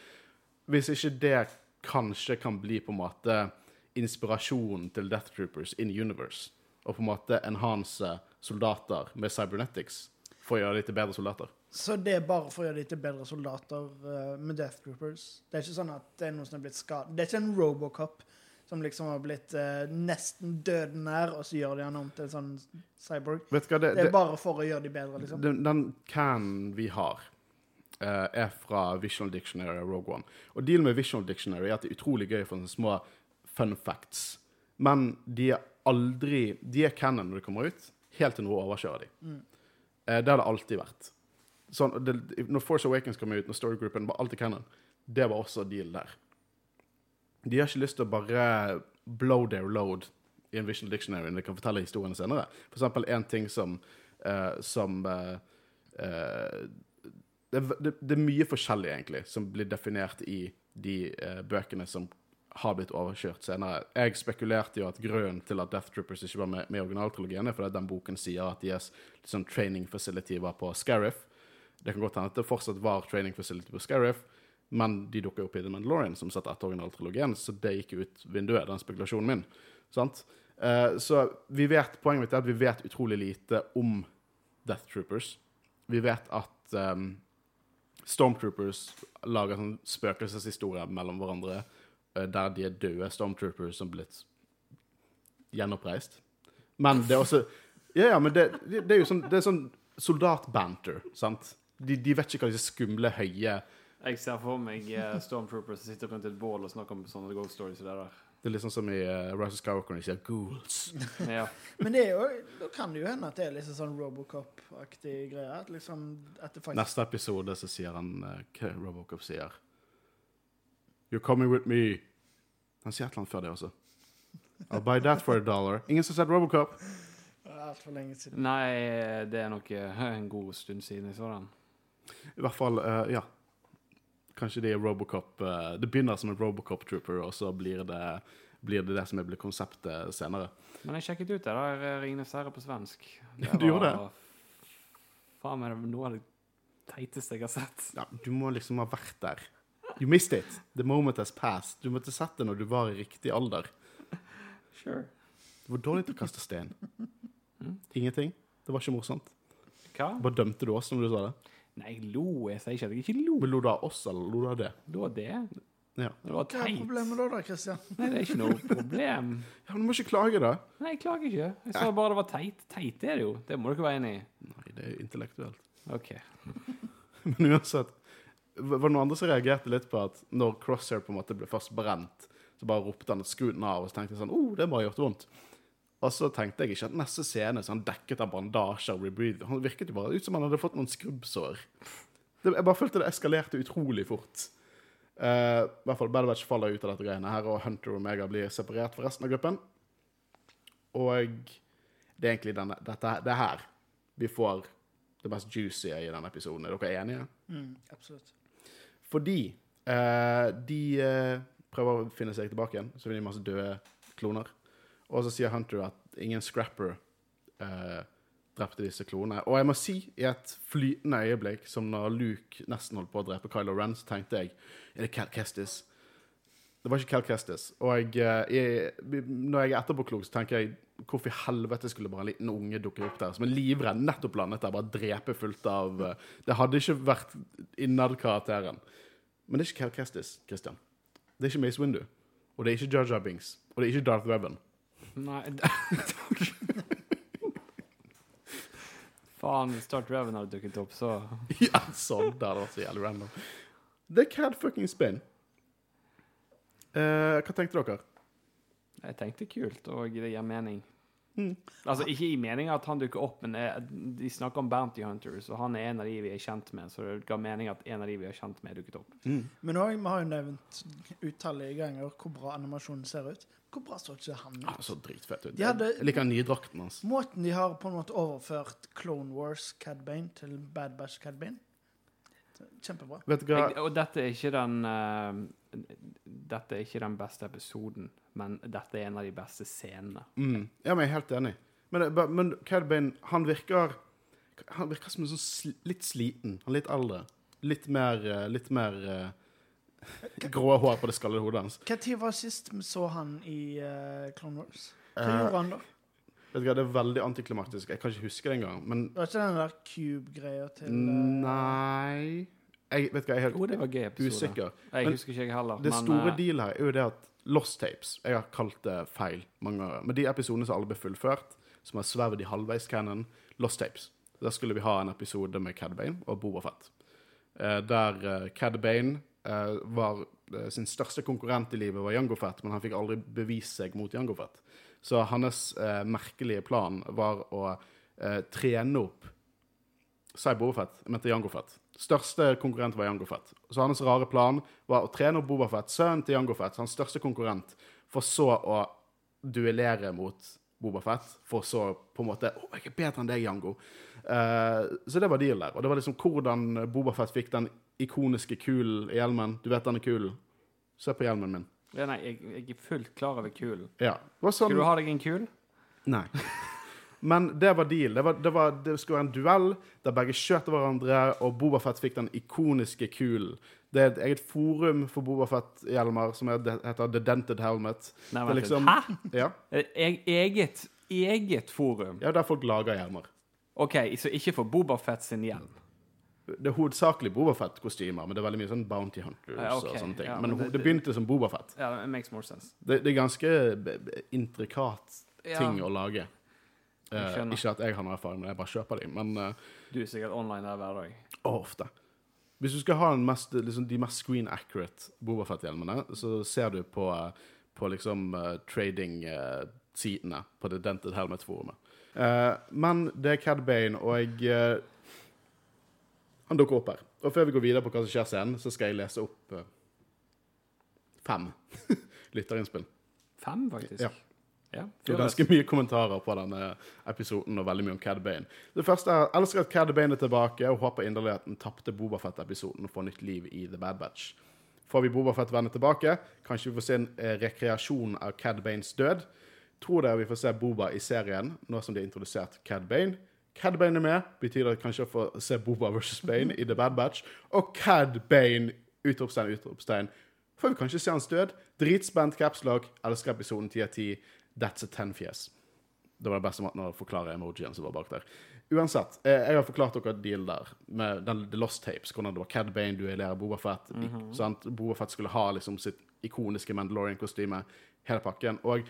Hvis ikke det kanskje kan bli på en måte inspirasjonen til Death Troopers in universe, og på en måte enhance soldater med cybernetics for å gjøre dem til bedre soldater. Så det er bare for å gjøre de til bedre soldater uh, med Death Troopers? Det er ikke sånn at det er noen som er blitt skadet? Det er ikke en Robocop som liksom har blitt eh, nesten døden nær, og så gjør de han om til en sånn cyborg? Hva, det, Det er bare for å gjøre de bedre, liksom? den, den canen vi har, uh, er fra Visual Dictionary og Rogue One. Og dealen med Visual Dictionary er at det er utrolig gøy for sånne små fun facts. Men de er aldri De er canon når de kommer ut, helt til noe overkjører de. Eh, det har det alltid vært. Sånn, det, når Force Awakens kom ut, når storygruppen var alltid canon, det var også dealen der. De har ikke lyst til å bare blow their load i en Visual Dictionary når de kan fortelle historiene senere. For eksempel en ting som, uh, som uh, uh, det, det, det er mye forskjellig, egentlig, som blir definert i de bøkene som har blitt overkjørt senere. Jeg spekulerte jo at grunnen til at Death Troopers ikke var med, med originaltrilogien, er fordi den boken sier at deres liksom, training facility var på Scariff. Det kan godt hende at det fortsatt var training facility på Scariff, men de dukka opp i The Mandalorian, som satt etter originaltrilogien, så det gikk ut vinduet, den spekulasjonen min. Sant? Eh, så vi vet, poenget mitt er at vi vet utrolig lite om Death Troopers. Vi vet at um, Stormtroopers lager sånn spøkelseshistorier mellom hverandre eh, der de er døde Stormtroopers som blitt gjenoppreist. Men det er også Ja, ja, men det, det er jo sånn, det er sånn soldatbanter, sant? De, de vet ikke hva disse skumle, høye Jeg ser for meg eh, Stormtroopers som sitter rundt et bål og snakker om sånne ghost stories. der. Det er sånn som i uh, Rise of Skywalker når de sier 'ghouls'. [laughs] Ja. Men det er jo, da kan det jo hende at det er litt sånn Robocop-aktig greie. At liksom, at det faktisk Neste episode så sier han uh, hva Robocop sier. 'You're coming with me'. Han sier et eller annet før det også. I'll buy that for a dollar. Ingen som har sett Robocop? altfor lenge siden. Nei, det er nok [laughs] en god stund siden jeg så den. I hvert fall, uh, ja. Kanskje det er Robocop uh, Det begynner som en Robocop Trooper, og så blir det blir det det som blir konseptet senere. Men jeg sjekket ut det der eh, Ringenes herre på svensk. [laughs] Du gjorde det? Faen meg noe av det teiteste jeg har sett. Ja, du må liksom ha vært der. You missed it. The moment has passed. Du måtte sett det når du var i riktig alder. [laughs] Sure. Det var dårlig til å kaste stein. [laughs] Ingenting. Det var ikke morsomt. Hva? Bare dømte du oss når du sa det. Nei, jeg lo. Jeg sier ikke at jeg ikke lo. Men lo du av oss, eller lo du av det? Lo av det. Ja. Det var teit. Hva er problemet da, da, Christian? Nei, det er ikke noe problem. [laughs] ja, men du må ikke klage, da. Nei, jeg klager ikke. Jeg sa bare det var teit. Teit er det jo. Det må du ikke være enig i. Nei, det er jo intellektuelt. OK. [laughs] Men uansett Var det noen andre som reagerte litt på at når Crosshair på en måte ble først brent, så bare ropte han 'skru den av', og så tenkte jeg sånn 'Å, oh, det bare gjort vondt'. Og så tenkte jeg ikke at neste scene så han dekket av bandasjer og rebreather. Han virket jo bare ut som han hadde fått noen skrubbsår. Det, jeg bare følte det eskalerte utrolig fort. Uh, I hvert fall Bad Batch faller ut av dette greiene her, og Hunter og Omega blir separert fra resten av gruppen. Og det er egentlig denne, dette, det er her vi får det mest juicy i denne episoden. Er dere enige? Mm, absolutt. Fordi uh, de uh, prøver å finne seg tilbake igjen, så finner de masse døde kloner. Og så sier Hunter at ingen scrapper eh, drepte disse klonene. Og jeg må si, i et flytende øyeblikk, som når Luke nesten holdt på å drepe Kylo Ren, så tenkte jeg Er det Cal Kestis? Det var ikke Cal Kestis. Og jeg, eh, jeg, når jeg er etterpåklok, så tenker jeg hvorfor i helvete skulle bare en liten unge dukke opp der som en livredd, nettopp landet der, bare drepe fullt av eh, Det hadde ikke vært innad karakteren. Men det er ikke Cal Kestis, Christian. Det er ikke Mace Windu. Og det er ikke Jar Binks. Og det er ikke Darth Revan. Nei [laughs] Faen, hvis Start Reven hadde dukket opp, så [laughs] ja, sånn. Det hadde vært så jævlig random. The Cad fucking Spin. Eh, hva tenkte dere? Jeg tenkte kult, og det gir mening. Mm. Altså, ikke i meninga at han dukker opp, men det- de snakker om Bounty Hunters, og han er en av de vi er kjent med, så det ga mening at en av de vi er kjent med, dukket opp. Men òg, vi har jo nevnt utallige ganger hvor bra animasjonen ser ut. Hvor bra så ikke han ut? så dritfett ut. De hadde- Jeg liker den nye drakten hans. Måten de har på en måte overført Clone Wars Cad Bane til Bad Batch Cad Bane Kjempebra. Vet du hva? Jeg, og dette er ikke den eh, Dette er ikke den beste episoden, men dette er en av de beste scenene. Mm. Ja, men jeg er helt enig. Men, det- men Cad Bane, han virker Han virker som en sånn sl litt sliten. Han er litt eldre. Litt mer, eh, litt mer uh, grå hår på det skallede hodet hans. Når var sist vi så han i uh, Clone Wars? Hva Eh, gjorde han da? Vet du hva, Det er veldig antiklimaktisk. Jeg kan ikke huske det engang. Men Det var ikke den der cube-greia til uh... nei Jeg vet ikke, jeg er det helt var gøy episode. usikker. Jeg Men husker ikke jeg heller. Det men, store eh, deal her er jo det at Lost Tapes Jeg har kalt det feil mange ganger. Men de episodene som alle ble fullført, som har svevd i halvveis-cannon, Lost Tapes. Der skulle vi ha en episode med Cad Bane og Boba Fett. Eh, der eh, Cad Bane var sin største konkurrent i livet var Jango Fett, men han fikk aldri bevist seg mot Jango Fett. Så hans eh, merkelige plan var å eh, trene opp Si Boba Fett? Jeg mente Jango Fett. Største konkurrent var Jango Fett. Så hans rare plan var å trene opp Boba Fett, sønnen til Jango Fett, hans største konkurrent, for så å duellere mot Boba Fett, for så på en måte Å, jeg er bedre enn deg, Jango. Uh, så det var deal der. Og det var liksom hvordan Boba Fett fikk den ikoniske kulen i hjelmen. Du vet denne kulen? kul? Se på hjelmen min. ja, nei, jeg, jeg er fullt klar over kulen. Ja. Sånn Skal du ha deg en kul? Nei. [laughs] Men det var deal. Det, var, det, var, det skulle være en duell der begge skjøt hverandre, og Boba Fett fikk den ikoniske kulen. Det er et eget forum for Boba Fett-hjelmer som er- heter The Dented Helmet. Nei, Det er liksom- Hæ? Ja, E eget, eget forum? ja der folk lager hjelmer. OK, så ikke for Boba Fett sin hjelm? Det er hovedsakelig Boba Fett-kostymer, men det er veldig mye sånn Bounty Hunters Ja, okay. og sånne ting. Ja, men men det- det begynte som Boba Fett. Ja, it makes more sense. Det, det er ganske intrikat ting å lage. Eh, ikke at jeg har noe erfaring, men jeg bare kjøper dem. Men eh, Du er sikkert online der hver dag. Ofte. Hvis du skal ha mest, liksom, de mest screen accurate Boba Fett-hjelmene, så ser du på, eh, på liksom uh, trading-sidene på The Dented Helmet-forumet. Uh, men det er Cad Bane, og jeg eh, Han dukker opp her. Og før vi går videre på hva som skjer scenen, så skal jeg lese opp eh, fem [laughs] lytterinnspill. Fem, faktisk. Ja. Ja. Det er ganske mye kommentarer på denne episoden, og veldig mye om Cad Bane. Det første er jeg elsker at Cad Bane er tilbake, og håper inderlig at den tapte Bobafett-episoden får nytt liv i The Bad Batch. Får vi Bobafett vende tilbake, kanskje vi får se en eh, rekreasjon av Cad Banes død. Tror dere vi får se Boba i serien, nå som de har introdusert Cad Bane? Cad Bane er med, betyr det kanskje å få se Boba versus Bane i The Bad Batch. Og Cad Bane, utropstegn, utropstegn. Får vi kanskje se hans død? Dritspent capslock. Elsker episoden 10 av 10. That's a 10-fjes. Det var den beste måten å forklare emojien som var bak der. Uansett, eh, jeg har forklart dere deal der med den, The Lost Tapes. Hvordan det var Cad Bane duellerer Boba Fett. -hmm. sant? Boba Fett skulle ha liksom sitt ikoniske Mandalorian-kostyme, hele pakken. Og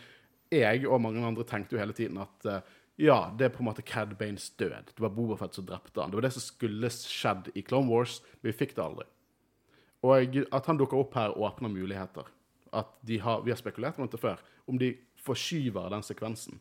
jeg og mange andre tenkte jo hele tiden at eh, ja, det er på en måte Cad Banes død. Det var Boba Fett som drepte han. Det var det som skulle skjedd i Clone Wars, men vi fikk det aldri. Og at han dukker opp her, åpner muligheter. At de har, Vi har spekulert rundt det før. Om de forskyver den sekvensen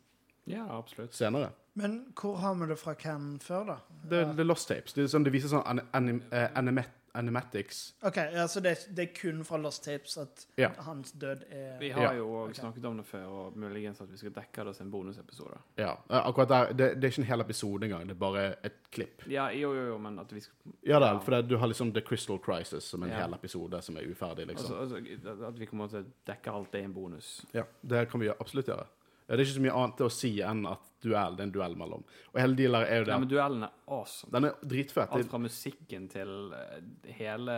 Ja, absolutt. senere. Men hvor har vi det fra hvem før, da? Det, det er Lost Tapes. Det, er sånn, det viser sånn anim, anim, eh, animat, animatics. OK, så det, det er kun fra Lost Tapes at Ja. hans død er Vi har Ja. jo også Ok. snakket om det før, og muligens at vi skal dekke det som en bonusepisode. Ja, eh, akkurat der, det, det er ikke en hel episode engang. Det er bare et klipp. Ja, jo, jo, jo, men at vi skal Ja da, for det, du har liksom The Crystal Crisis som en Ja. hel episode som er uferdig, liksom. altså, altså, At vi kommer til å dekke alt det i en bonus. Ja, det kan vi absolutt gjøre. Ja, Det er ikke så mye annet å si enn at duell, det er en duell mellom. Og hele dealer er jo det Ja, men duellen er awesome. Den er dritfett. Alt fra musikken til eh, hele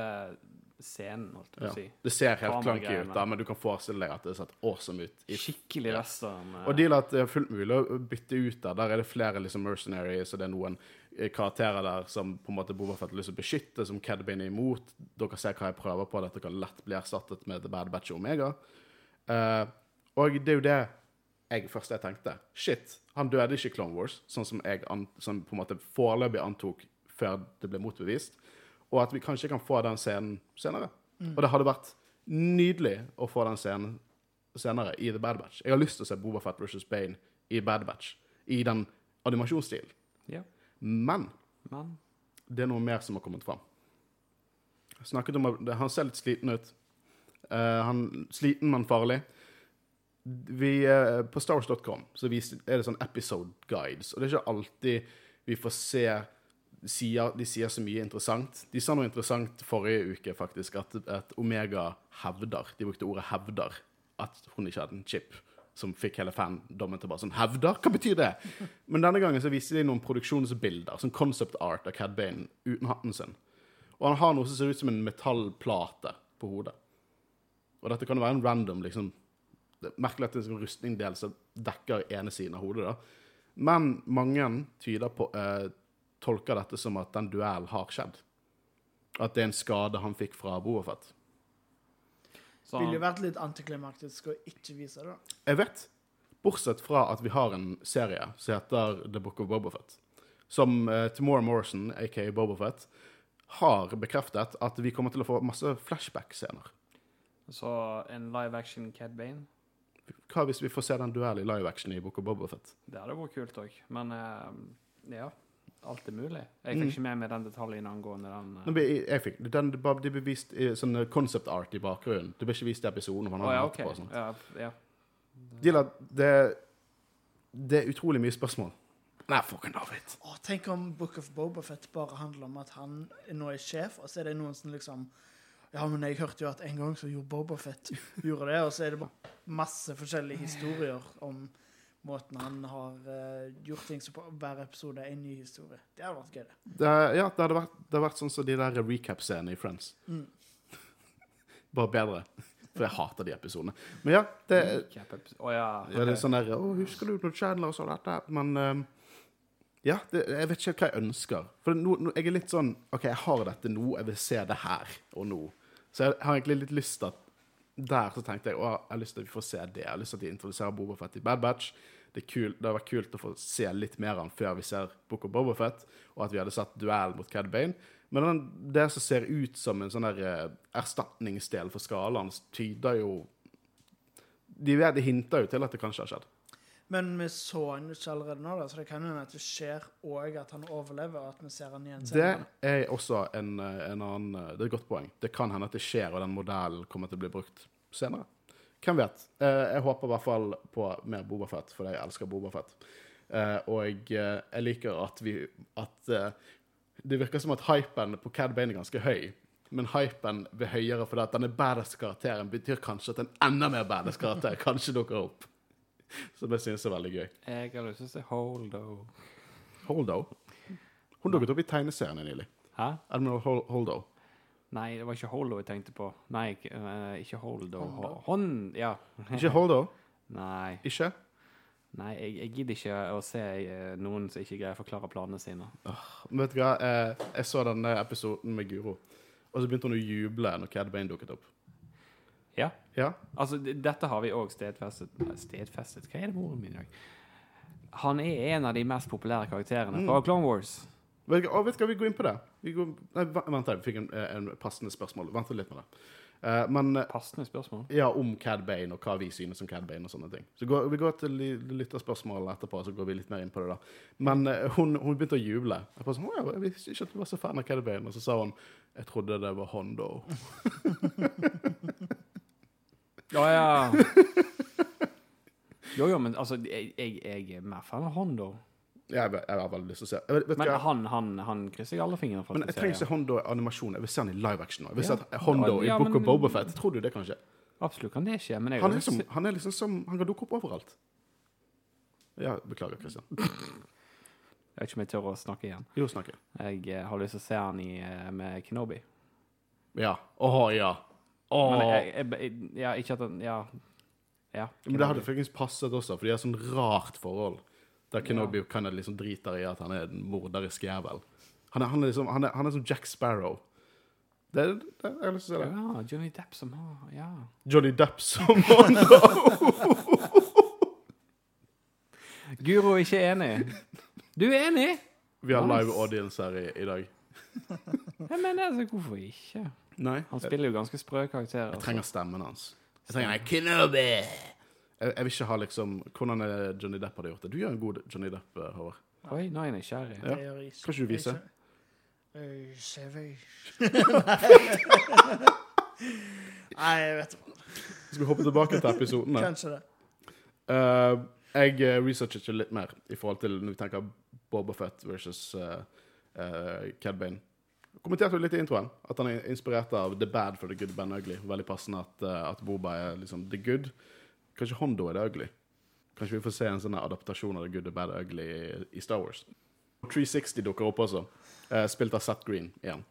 scenen, holdt jeg på å si. det ser helt clunky ut, da, men du kan forestille deg at det har sett awesome ut. i Skikkelig Ja. western. Ja. Og dealer at det er fullt mulig å bytte ut der. Der er det flere liksom mercenaries, og det er noen eh, karakterer der som på en måte Boba Fett har lyst til å beskytte, som Cad Bane er imot. Dere ser hva jeg prøver på. Dette kan lett bli erstattet med The Bad Batch og Omega. Uh, og det er jo det jeg først jeg tenkte. Shit, han døde ikke i Clone Wars, sånn som jeg an, som på en måte foreløpig antok før det ble motbevist. Og at vi kanskje kan få den scenen senere. Og det hadde vært nydelig å få den scenen senere i The Bad Batch. Jeg har lyst til å se Boba Fett versus Bane i Bad Batch, i den animasjonsstilen. Yeah. Men Men det er noe mer som har kommet fram. Jeg Snakket om Han ser litt sliten ut. Uh, han Sliten, men farlig. Vi, eh, på stars.com er det sånn episode guides, og det er ikke alltid vi får se sier, De sier så mye interessant. De sa noe interessant forrige uke, faktisk, at, at Omega hevder De brukte ordet 'hevder' at hun ikke hadde en chip. Som fikk hele fandommen til bare sånn 'Hevder? Hva betyr det?' Men denne gangen så viste de noen produksjonsbilder, sånn concept art av Cad Bane uten hatten sin. Og han har noe som ser ut som en metallplate på hodet. Og dette kan jo være en random liksom, Merkelig at det er en sånn rustningdel som dekker ene siden av hodet. da. Men mange tyder på, eh, tolker dette som at den duellen har skjedd. At det er en skade han fikk fra Boafett. så Ville jo vært litt antiklimaktisk å ikke vise det. da. Jeg vet, bortsett fra at vi har en serie som heter The Book of Bobafett, som uh, Tamora Morrison, aka Bobafett, har bekreftet at vi kommer til å få masse flashback-scener. Så en live action Cad Bane, Hva hvis vi får se den duellen i live action i Book of Bobafett? det hadde vært kult òg. Men eh, ja, alt er mulig. Jeg Mm. fikk ikke med meg den detaljen angående den. Nå ble- Jeg, jeg fikk, den, det ble vist i sånn concept art i bakgrunnen. Det ble ikke vist i episoden. Oh, han ja, okay. OK. på sånt. Ja, ja. Dilla, det, det er utrolig mye spørsmål. Nei, fucking David. Oh, tenk om Book of Bobafett bare handler om at han nå er sjef, og så er det noen som liksom Ja, men jeg hørte jo at en gang så gjorde Bobafett gjorde det, og så er det bare masse forskjellige historier om måten han har uh, gjort ting så på hver episode er en ny historie. Det hadde vært gøy, det. Det, ja, det hadde vært, det hadde vært sånn som de der recap-scenene i Friends. Mm. [laughs] Bare bedre. For jeg hater de episodene. Men ja, det, oh, ja. ja, det er sånn der oh, husker du når Chandler så dette? Men um, ja, det, jeg vet ikke hva jeg ønsker. For nå, nå, jeg er litt sånn OK, jeg har dette nå, jeg vil se det her og nå. Så jeg har egentlig litt lyst til at Der så tenkte jeg å, jeg har lyst til at vi får se det. Jeg har lyst til at de introduserer Boba Fett i Bad Batch. Det, kult, det hadde vært kult å få se litt mer av han før vi ser Book of Boba Fett, og at vi hadde sett duell mot Cad Bane. Men den, det som ser ut som en sånn der eh, erstatningsdel for skalaen, tyder jo de, de hinter jo til at det kanskje har skjedd. Men vi så han jo ikke allerede nå, da, så det kan hende at det skjer òg at han overlever, og at vi ser han igjen senere. Det er også en, eh, en annen eh, Det er et godt poeng. Det kan hende at det skjer, og den modellen kommer til å bli brukt senere. Hvem vet? Eh, Jeg håper i hvert fall på mer Bobafett, fordi jeg elsker Bobafett. Og eh, jeg liker at vi At eh, det virker som at hypen på Cad Bane er ganske høy. Men hypen blir høyere fordi at denne badass karakteren betyr kanskje at en enda mer badass karakter kanskje dukker opp. [laughs] Så jeg synes er veldig gøy. Jeg har lyst til å se Holdo. Holdo. Hun dukket opp i tegneseriene nylig. Hæ? Admiral Hol Holdo. Nei, det var ikke Holdo jeg tenkte på. Nei, ikke, eh, ikke Holdo. Hondo. Hånd, ja. [laughs] Ikke Holdo? Nei, Ikke? nei jeg, jeg gidder ikke å se eh, noen som ikke greier å forklare planene sine. Oh, vet du hva? jeg, jeg så denne episoden med Guro, og så begynte hun å juble når Cad Bane dukket opp. Ja. Ja? Altså, dette har vi òg stedfestet. Stedfestet? Hva er det med ordene mine i dag? Han er en av de mest populære karakterene fra Clone Wars. Vet du, vet du vi går inn på det. Vi går, nei, vent, jeg fikk en, eh, en passende spørsmål. Vent litt med det. Uh, men eh, Passende spørsmål. ja, om Cad Bane og hva vi synes om Cad Bane og sånne ting. Så går, vi går til lytterspørsmålet lytterspørsmål etterpå, så går vi litt mer inn på det da. Men uh, hun, hun begynte å juble. Jeg bare sånn, jeg visste ikke at du var så fan av Cad Bane. Og så sa hun, jeg trodde det var Hondo. [laughs] [laughs] Å ja. Jo, jo, men altså, jeg, jeg, jeg er mer fan av Hondo. Jeg, jeg har veldig lyst til å se. Jeg Men hva? han, han, han krysser jeg alle fingrene for. Men jeg trenger ikke Hondo i animasjon. Jeg vil se han i live action nå. Jeg vil se ja. Hondo Ja, i Book men- of Bobafett. Tror du det, kan skje? Absolutt kan det skje, men jeg Han er, som, han er liksom som Han kan dukke opp overalt. Ja, beklager, Christian. [laughs] Jeg vet ikke om jeg tør å snakke igjen. Jo, snakke. Jeg eh, har lyst til å se han i, eh, med Kenobi. Ja. Åh, ja. Åh. Men jeg, jeg, jeg, ja, ikke at han Ja. ja Men det hadde faktisk passet også, for de har sånn rart forhold. Der Kenobi Ja. kan liksom driter i at han er en morderisk jævel. Han er, han er liksom han er, han er som Jack Sparrow. Det, det, jeg har lyst til å si det. Ja, Johnny Depp som har Ja. Johnny Depp som har [laughs] Guro er ikke enig. Du er enig? Vi har live audience her i, i dag. Jeg mener, altså, hvorfor ikke? Nei. Han spiller jo ganske sprø karakterer. Jeg trenger stemmen hans. Jeg trenger en Kenobi! Jeg, jeg vil ikke ha liksom Hvordan er Johnny Depp hadde gjort det? Du gjør en god Johnny Depp, eh, Håvard. altså. Oi, nå er jeg nysgjerrig. Ja. Kan ikke du vise? [laughs] Nei, jeg vet ikke. Skal vi hoppe tilbake til episodene? Kanskje det. Uh, jeg researcher researchet litt mer i forhold til når vi tenker Boba Fett versus uh, Cad Bane. Kommenterte jo litt i introen at han er inspirert av The Bad for the Good, Ben Ugly. Veldig passende at, eh, at Boba er liksom the good. Kanskje Hondo er the ugly. Kanskje vi får se en sånn adaptasjon av The Good, The Bad The Ugly i, Star Wars. 360 dukker opp også, eh, spilt av Seth Green igjen.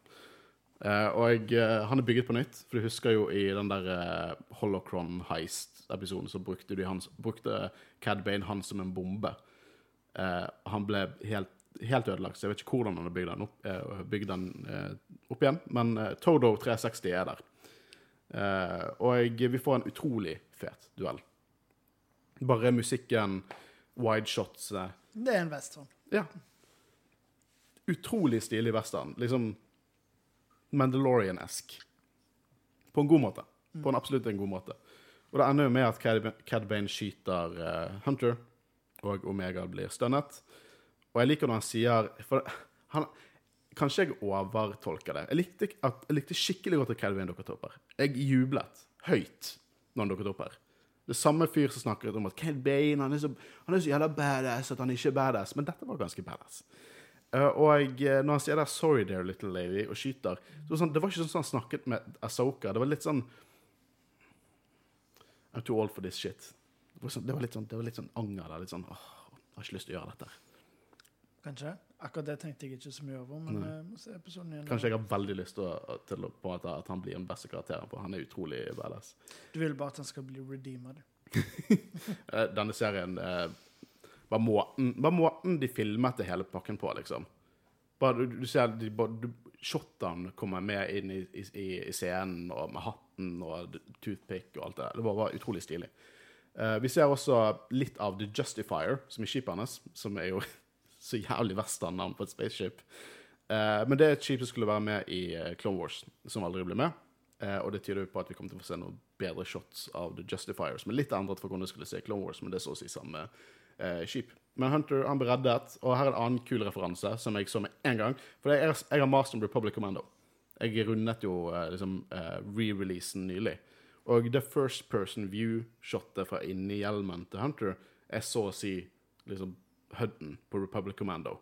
Eh, og han er bygget på nytt, for du husker jo i den der Holocron Heist-episoden så brukte, de hans, brukte Cad Bane han som en bombe. Han ble helt, helt ødelagt, så jeg vet ikke hvordan han har bygd den opp, eh, bygd den, eh, opp igjen, men eh, Todo 360 er der. Og vi får en utrolig fet duell. Bare musikken, wide shots Det er en western. Ja. Utrolig stilig western. Liksom Mandalorian-esk. På en god måte. På en absolutt en god måte. Og det ender jo med at Cad Bane skyter Hunter, og Omega blir stønnet. Og jeg liker når han sier For han, kanskje jeg overtolker det. Jeg likte, at, jeg likte skikkelig godt at Calvin dukket opp her. Jeg jublet høyt når han dukket opp her. Det samme fyr som snakker om at Cad han er, så, han er så jævla badass at han ikke er badass. Men dette var ganske badass. Uh, og eh, når han sier der 'sorry there, little lady' og skyter så sånn, det var ikke sånn som han snakket med Asoka. Det var litt sånn I'm too old for this shit. Sånn, det var litt sånn, det var litt sånn anger der. Litt sånn åh, jeg har ikke lyst til å gjøre dette. Kanskje. Akkurat det tenkte jeg ikke så mye over, men Nei. jeg må se episoden igjen. Kanskje jeg har veldig lyst til, å, til å, på måte, at han blir den beste karakteren, for han er utrolig badass. Du vil bare at han skal bli redeemed. [laughs] Eh, Denne serien eh, var, måten, var måten de filmet det hele pakken på, liksom. Bare, du, du ser de, bare, du, Shotene kommer med inn i, i, i- i scenen, og med hatten og toothpick og alt det der. Det var, var utrolig stilig. Eh, vi ser også litt av The Justifier, som er skipet hans, som er jo så jævlig verst navn på et spaceship. Uh, men det et skip som skulle være med i eh, Clone Wars, som aldri ble med. Uh, og det tyder jo på at vi kommer til å få se noen bedre shots av The Justifier, som er litt endret for hvordan du skulle se Clone Wars, men det er så å si samme eh, skip. Men Hunter han ble reddet, og her er en annen kul referanse som jeg så med en gang. For jeg, jeg har mast om Republic Commando. Jeg rundet jo liksom, re-releasen nylig. Og det first person view-shotet fra inni hjelmen til Hunter er så å si liksom Hudden på Republic Commando.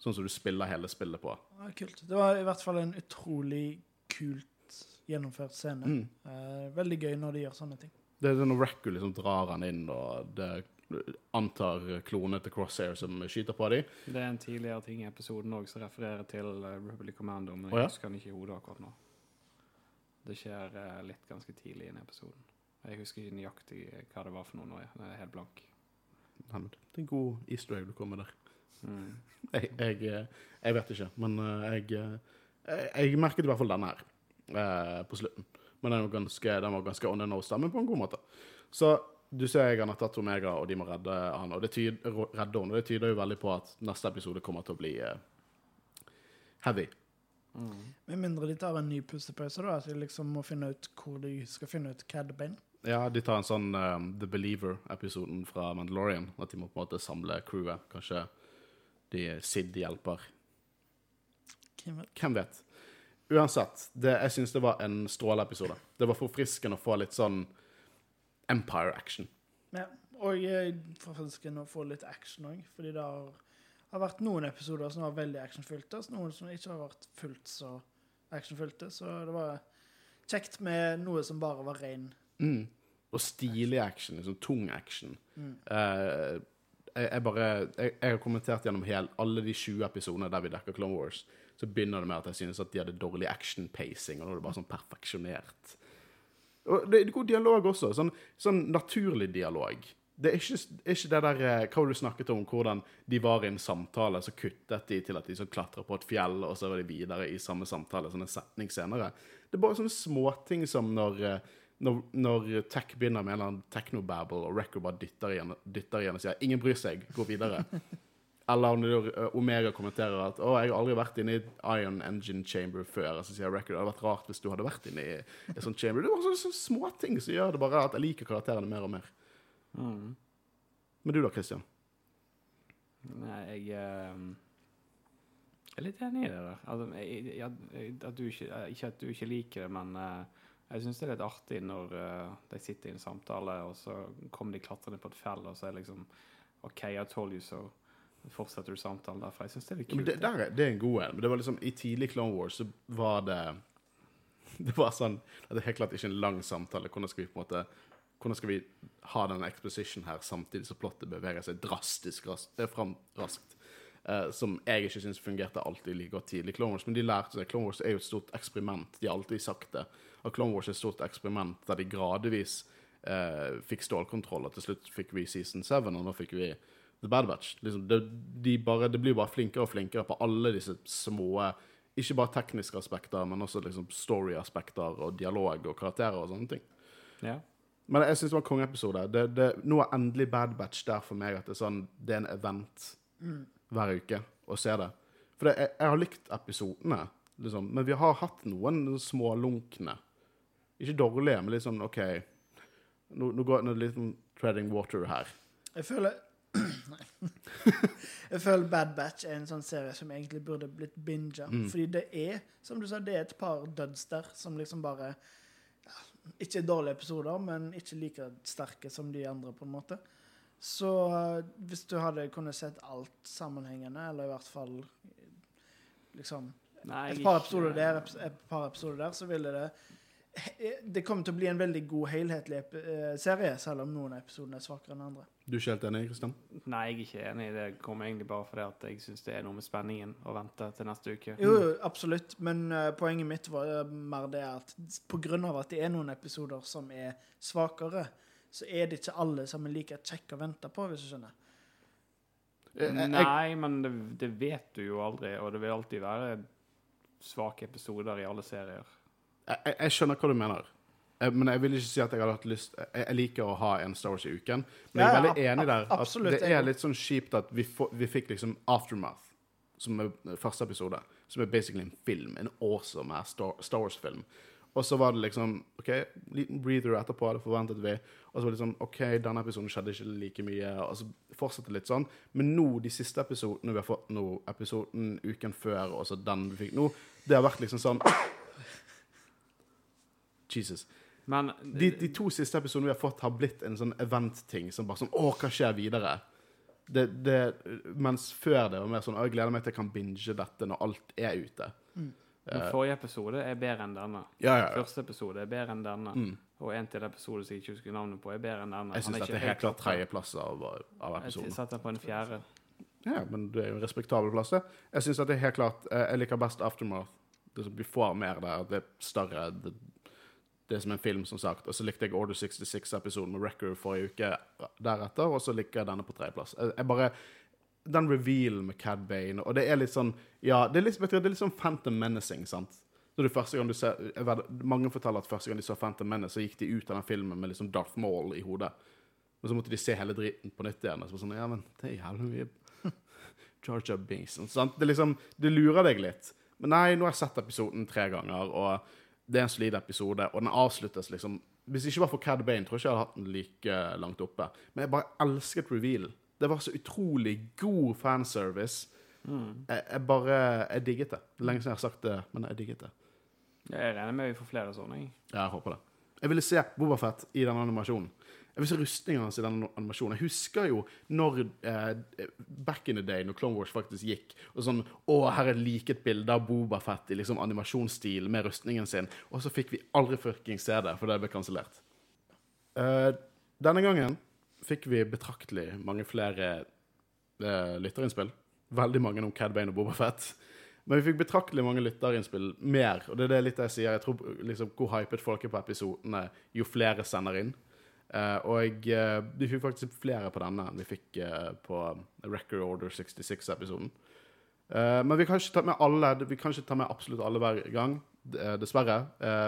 Sånn som du spiller hele spillet på. Ja, kult. Det var i hvert fall en utrolig kult gjennomført scene. Mm. Eh, veldig gøy når de gjør sånne ting. Det er når Racku liksom drar han inn, og det antar klonene til Crosshair som skyter på dem. Det er en tidligere ting i episoden òg som refererer til eh, Republic Commando, men Å, ja? jeg husker den ikke i hodet akkurat nå. Det skjer eh, litt ganske tidlig i den episoden. Jeg husker ikke nøyaktig hva det var for noe nå. Jeg er helt blank. Helvete. Det er en god easter egg du kommer med der. Mm. Jeg, jeg, eh, jeg vet ikke, men eh, jeg, eh, jeg, jeg merket i hvert fall denne her eh, på slutten. Men den var ganske, den var ganske on the nose, men på en god måte. Så du ser jeg han har tatt Omega, og de må redde han, og det tyder, redde henne, og det tyder jo veldig på at neste episode kommer til å bli eh, heavy. Mm. Med mindre de tar en ny pustepause, da. At de liksom må finne ut hvor de skal finne ut Cad Bane. Ja, de tar en sånn um, The Believer-episoden fra Mandalorian. At de må på en måte samle crewet. Kanskje de Sid hjelper. Hvem vet? Hvem vet? Uansett, det, jeg syns det var en stråleepisode. Det var forfriskende å få litt sånn Empire-action. Ja. Og forfriskende å få litt action òg, fordi det har, har vært noen episoder som var veldig actionfylte, og noen som ikke har vært fullt så actionfylte. Så det var kjekt med noe som bare var ren. Mm. Og stilig action. Liksom tung action. Mm. Eh, jeg, jeg bare jeg, jeg har kommentert gjennom hel, alle de 20 episodene der vi dekker Clone Wars, så begynner det med at jeg synes at de hadde dårlig action-pacing, og nå er det bare sånn perfeksjonert. Og det er god dialog også. Sånn, sånn naturlig dialog. Det er ikke, ikke det der eh, Hva du snakket om, hvordan de var i en samtale, så kuttet de til at de sånn klatra på et fjell, og så var de videre i samme samtale, sånn en setning senere. Det er bare sånne småting som når eh, når, når Tech begynner med en eller annen technobabble, og Record bare dytter igjen, dytter igjen og sier 'ingen bryr seg, gå videre'. [laughs] Eller når uh, Omega kommenterer at 'Å, jeg har aldri vært inne i Iron Engine Chamber før'. Og så sier Record det hadde vært rart hvis du hadde vært inne i et sånt chamber. Det var sånne, sånne småting som gjør det bare at jeg liker karakterene mer og mer. Mm. Men du da, Christian? Nei, jeg Jeg er litt enig i det der. Altså, jeg, jeg, at du ikke, eh, ikke at du ikke liker det, men eh, jeg syns det er litt artig når uh, de sitter i en samtale, og så kommer de klatrende på et fjell, og så er det liksom OK, I told you so. Fortsetter du samtalen derfra. Jeg syns det er litt kult. det, der, er- det er en god en. Men det var liksom, I tidlig Clone Wars så var det [laughs] Det var sånn at det helt klart ikke en lang samtale. Hvordan skal vi på en måte hvordan skal vi ha den exposition her samtidig som plottet beveger seg drastisk raskt, eh, fram raskt? Eh, som jeg ikke syns fungerte alltid like godt tidlig Clone Wars. Men de lærte seg Clone Wars er jo et stort eksperiment. De har alltid sagt det. At Clone Wars er et stort eksperiment der de gradvis eh, fikk stålkontroll. Og til slutt fikk vi Season 7, og nå fikk vi The Bad Batch. Liksom, det, de bare, det blir bare flinkere og flinkere på alle disse små Ikke bare tekniske aspekter, men også liksom story-aspekter og dialog og karakterer og sånne ting. Ja. Men jeg syns det var en kongeepisode. Det, det, nå er endelig Bad Batch der for meg at det er sånn Det er en event hver uke og se det. For det, jeg, jeg har likt episodene, liksom, men vi har hatt noen smålunkne. Ikke dårlige, men litt sånn OK Nå, nå går det litt sånn treading water her. Jeg føler [clears throat] Nei. [laughs] jeg føler Bad Batch er en sånn serie som egentlig burde blitt binga. Mm. Fordi det er, som du sa, det er et par duds der som liksom bare ja, Ikke dårlige episoder, men ikke like sterke som de andre, på en måte. Så eh, hvis du hadde kunnet sett alt sammenhengende, eller i hvert fall liksom Nei, et par episoder der, et par episoder der, så ville det Det kommer til å bli en veldig god helhetlig ep- eh, serie, selv om noen av episodene er svakere enn andre. Du er ikke helt enig, Kristian? Nei, jeg er ikke enig. Det kommer egentlig bare fordi at jeg syns det er noe med spenningen å vente til neste uke. Jo, absolutt, men uh, poenget mitt var eh, mer det at på grunn av at det er noen episoder som er svakere, så er det ikke alle som er like kjekke å vente på, hvis du skjønner. Jeg, jeg, Nei, men det, det vet du jo aldri, og det vil alltid være svake episoder i alle serier. jeg, jeg skjønner hva du mener. Eh, Men jeg vil ikke si at jeg hadde hatt lyst Jeg, jeg liker å ha en Star Wars i uken, men jeg er veldig enig der. At absolutt, det er litt sånn kjipt at vi, vi fikk liksom Aftermath, som er første episode, som er basically en film. En awesome Star Wars-film. Og så var det liksom OK, liten breather etterpå, det forventet vi. Og så var det liksom OK, denne episoden skjedde ikke like mye. Og så fortsatte litt sånn. Men nå, de siste episodene vi har fått nå, episoden uken før, og så den vi fikk nå, det har vært liksom sånn Jesus. Men De, de to siste episodene vi har fått, har blitt en sånn event-ting. Som bare sånn Å, hva skjer videre? Det, det, mens før det var mer sånn Å, jeg gleder meg til jeg kan binge dette når alt er ute. Men forrige episode er bedre enn denne. Ja, ja, ja. Første episode er bedre enn denne. Og en til episode som jeg ikke husker navnet på, er bedre enn denne. Jeg Han syns dette er helt klart tredjeplass av, av Jeg satte den på en fjerde. Ja, men det er jo en respektabel plass. Jeg synes at det er helt klart eh, Jeg liker best Aftermath. Det som vi får mer der. Det er større. Det, det er som en film, som sagt. Og så likte jeg Order 66-episoden med Record forrige uke deretter, og så liker jeg denne på tredjeplass. Jeg, jeg bare Den revealen med Cad Bane, og det er litt sånn Ja, det er litt, det er litt sånn Phantom Menacing, sant? Når du første gang du ser, Mange forteller at første gang de så Phantom Menace, så gikk de ut av den filmen med liksom Darth Maul i hodet. Men så måtte de se hele dritten på nytt igjen. Og så var sånn, ja, men det er jævlig mye [laughs] Georgia Binks. Sant? Det, liksom, det lurer deg litt. Men nei, nå har jeg sett episoden tre ganger, og det er en solid episode, og den avsluttes liksom Hvis det ikke var for Cad Bane, tror jeg ikke jeg hadde hatt den like langt oppe. Men jeg bare elsket reveal. Det var så utrolig god fanservice. Jeg, jeg bare Jeg digget det. Lenge siden jeg har sagt det, men jeg digget det. Jeg regner med vi får flere sånne. jeg. Ja, jeg håper det. Jeg ville se Bobafett i denne animasjonen. Jeg vil se rustningen hans i denne animasjonen. Jeg husker jo når eh, Back in the day, når Clone Wars faktisk gikk, og sånn Å, her er like et bilde av Bobafett i liksom animasjonsstil med rustningen sin. Og så fikk vi aldri fuckings se det, for det ble kansellert. Eh, denne gangen fikk vi betraktelig mange flere eh, lytterinnspill. Veldig mange om Cad Bane og Boba Fett. Men vi fikk betraktelig mange lytterinnspill mer, og det er det litt jeg sier. Jeg tror liksom, Hvor hypet folk er på episodene, jo flere sender inn. Uh, og uh, vi fikk faktisk flere på denne enn vi fikk uh, på Record Order 66-episoden. Eh, men vi kan ikke ta med alle Vi kan ikke ta med absolutt alle hver gang, dessverre.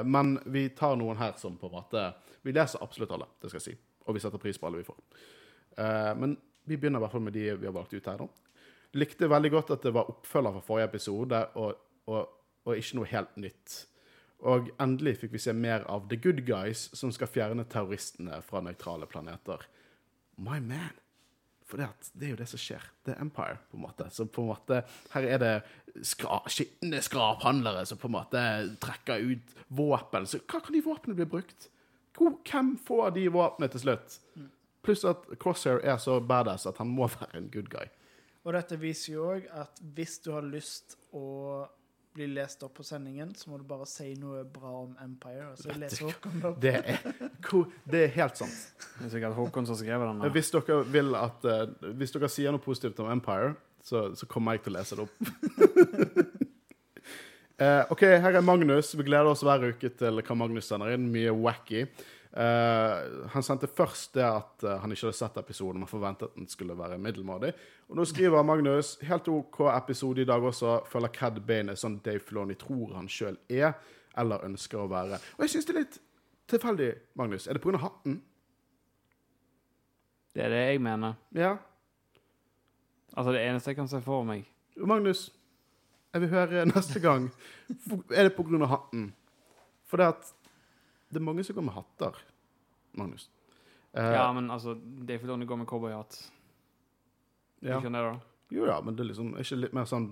Men vi tar noen her som på en måte Vi leser absolutt alle, det skal jeg si. Og vi setter pris på alle vi får. Uh, men vi begynner i hvert fall med de vi har valgt ut her. da. Likte veldig godt at det var oppfølger fra forrige episode, og, og, og ikke noe helt nytt. Og endelig fikk vi se mer av The Good Guys, som skal fjerne terroristene fra nøytrale planeter. My man. For det, det er jo det som skjer. Det er Empire, på en måte. Så på en måte, her er det skra, skitne skraphandlere som på en måte trekker ut våpen. Så hva kan de våpnene bli brukt? Hvor- Hvem får de våpnene til slutt? Pluss at Crosshair er så badass at han må [laughs] være en good guy. Og dette viser jo òg at hvis du har lyst å bli lest opp på sendingen, så må du bare si noe bra om Empire. Og så Vet leser Håkon det opp. Det er, det er helt sant. Det er sikkert Håkon som skrev den. Hvis dere vil at eh, Hvis dere sier noe positivt om Empire, så, så kommer jeg til å lese det opp. [laughs] Eh, OK, her er Magnus. Vi gleder oss hver uke til hva Magnus sender inn. Mye wacky. Uh, han sendte først det at uh, han ikke hadde sett episoden, men forventet at den skulle være middelmådig. Og nå skriver Magnus helt OK episode i dag også. Føler Cad Bane er sånn Dave Filoni tror han sjøl er, eller ønsker å være. Og jeg syns det er litt tilfeldig, Magnus. Er det pga. hatten? Det er det jeg mener. Ja. Altså, det eneste jeg kan se for meg Magnus, jeg vil høre neste gang. Er det av hatten? For det at det er mange som går med hatter, Magnus. Eh, Ja, men altså, Dave Filoni går med cowboyhatt. ja. Ikke det, da? Jo ja, men det er liksom er ikke litt mer sånn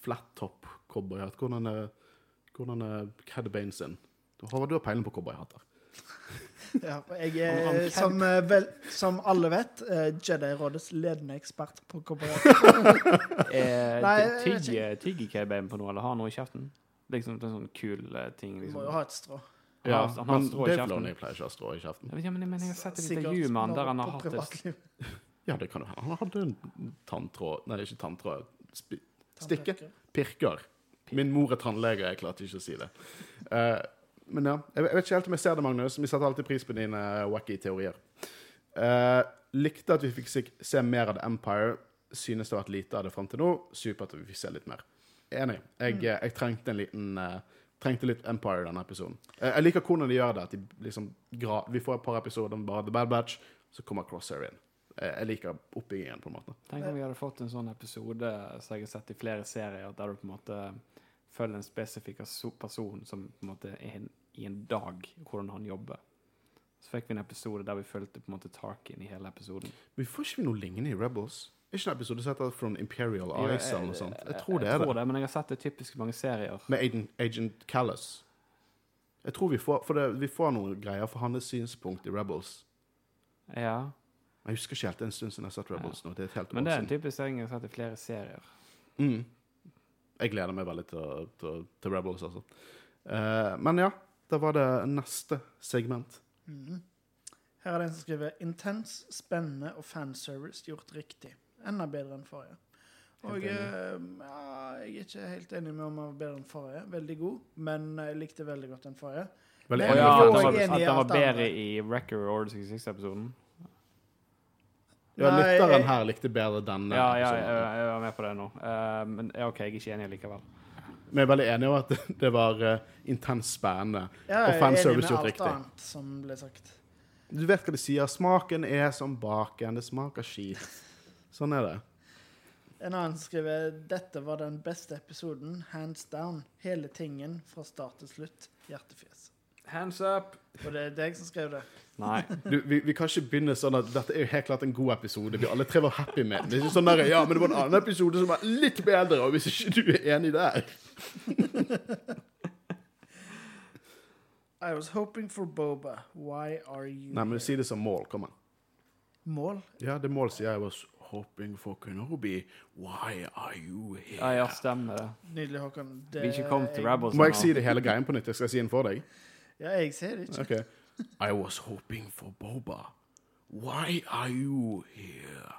flat top cowboyhatt. Hvordan er, hvordan er Cad sin? Håvard, du har peiling på cowboyhatter. [laughs] Ja, jeg Han- han er, som, eh, vel, som alle vet, eh, Jedi-rådets ledende ekspert på. [laughs] Er [laughs] jeg vet Tigger Tigger på noe, eller har noe i kjeften? Liksom en sånn kul eh, ting. Du liksom. må jo ha et strå. Han har- han har strå i kjeften. Filoni pleier ikke å ha strå i kjeften. Ja, men, men jeg har sett et intervju med han der han har hatt det privatliv. Ja, det kan jo ha. Han hadde en tanntråd Nei, det er ikke tanntråd. Stikke? Pirker. Min mor er tannlege, jeg klarte ikke å si det. Eh, men ja, jeg vet jeg vet ikke helt om jeg ser det, Magnus. Vi setter alltid pris på dine eh, wacky teorier. Eh, likte at vi fikk se, mer av The Empire. Synes det har vært lite av det fram til nå. Supert at vi fikk se litt mer. Enig. Jeg, eh, jeg trengte en liten eh, Trengte litt Empire i denne episoden. Eh, jeg liker hvordan de gjør det. At de liksom gra Vi får et par episoder med bare The Bad Batch, så kommer Crosshair inn. Eh, jeg liker oppbyggingen, på en måte. Tenk om vi hadde fått en sånn episode som jeg har sett i flere serier, der du på en måte følger en spesifikk person som på en måte er en, i en dag, hvordan han jobber. Så fikk vi en episode der vi fulgte på en måte Tarkin i hele episoden. Men vi får ikke vi noe lignende i Rebels? Er ikke en episode sett heter From Imperial Eyes eller noe sånt? Jeg tror det jeg er tror det. Men jeg har sett det typisk mange serier. Med Agent, Agent Callus. Jeg tror vi får, for det, vi får noen greier for hans synspunkt i Rebels. Ja, Jeg husker ikke helt, det er en stund siden jeg har sett Rebels nå. Det men det er en typisk serie jeg har sett i flere serier. Mm. Jeg gleder meg veldig til, til, til Rebels, altså. Uh, men ja, da var det neste segment. Mm. Her er det en som skriver 'intens, spennende og fanservice gjort riktig'. Enda bedre enn forrige. Og eh, ja, jeg er ikke helt enig med om han var bedre enn forrige. Veldig god, men jeg likte veldig godt den forrige. Veldig Men enig ja, at den var, at den var bedre i Record Order 66-episoden? Ja, lytteren her likte bedre denne. Ja, ja, jeg, jeg var med på det nå. Uh, men OK, jeg er ikke enig likevel. Vi er veldig enige om at [laughs] det, var uh, intenst spennende. Ja, Og er fanservice gjort riktig. annet som ble sagt. Du vet hva de sier. Smaken er som baken. Det smaker skit. Sånn er det. En annen skriver 'Dette var den beste episoden, hands down. Hele tingen fra start til slutt. Hjertefjes'. Hands up! Og det er deg som skrev det. Nei. Du, vi, vi kan ikke begynne sånn at dette er jo helt klart en god episode. Vi alle tre var happy med den. Det er ikke sånn der, ja, men det var en annen episode som var litt bedre, og hvis ikke du er enig der I was hoping for Boba. Why are you Nei, men si det som mål. Kom an. Mål? Ja, det mål sier jeg I was hoping for Kenobi. Why are you here? ja, ja stemmer det. Nydelig, Håkon. Det Vi er ikke kommet til Rebels Må jeg si det hele greien på nytt? Jeg skal si den for deg. Ja, jeg ser det ikke. Okay. I was hoping for Boba. Why are you here?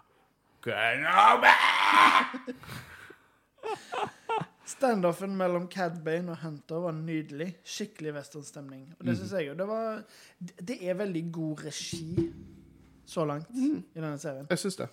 Kenobi! [laughs] Standoffen mellom Cad Bane og Hunter var nydelig. Skikkelig westernstemning. Og det syns jeg jo. Det var Det er veldig god regi så langt Mhm. i denne serien. Jeg syns det.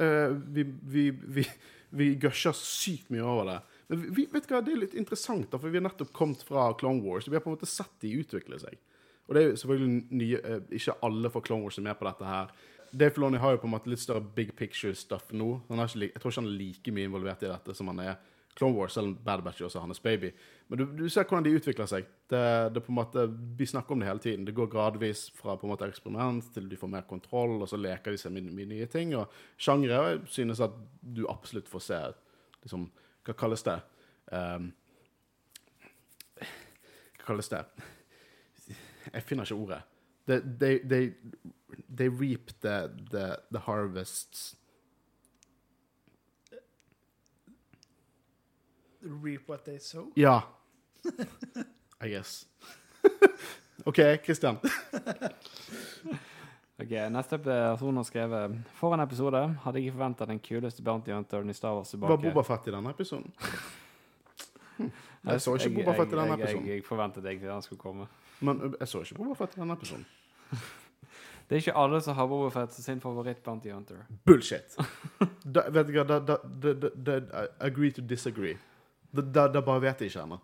Uh, vi, vi, vi, vi gusher sykt mye over det. Vi, vet du hva, det er litt interessant, da, for vi har nettopp kommet fra Clone Wars. Vi har på en måte sett de utvikle seg. Og det er jo selvfølgelig nye, eh, ikke alle fra Clone Wars som er på dette her. Dave Filoni har jo på en måte litt større big picture-stuff nå. Ikke, jeg tror ikke han er like mye involvert i dette som han er Clone Wars, selv om Bad Batch er hans baby. Men du, du ser hvordan de utvikler seg. Det, det på en måte, Vi snakker om det hele tiden. Det går gradvis fra på en måte eksperiment til de får mer kontroll, og så leker de seg med nye ting. Og sjangre synes at du absolutt får se liksom, Hva kalles det? Um, hva kalles det? Jeg finner ikke ordet. They, they, they, they reap the, the, the harvests Reap what they sow. Ja. I guess. [laughs] OK, Christian. [laughs] Ok, Neste person har skrevet For en episode. Hadde jeg ikke forventa den kuleste bounty hunteren i Star Wars tilbake. Var Boba Fett i denne episoden? Jeg så ikke Boba Fett i denne jeg, jeg, episoden. jeg forventet egentlig han skulle komme. Men jeg så ikke Boba Fett i denne episoden. [laughs] Det er ikke alle som har Boba Fett som sin favoritt-bounty hunter. Bullshit. Da, vet du hva, da, da, da, da, Agree to disagree. Da, da, da bare vet jeg ikke ennå.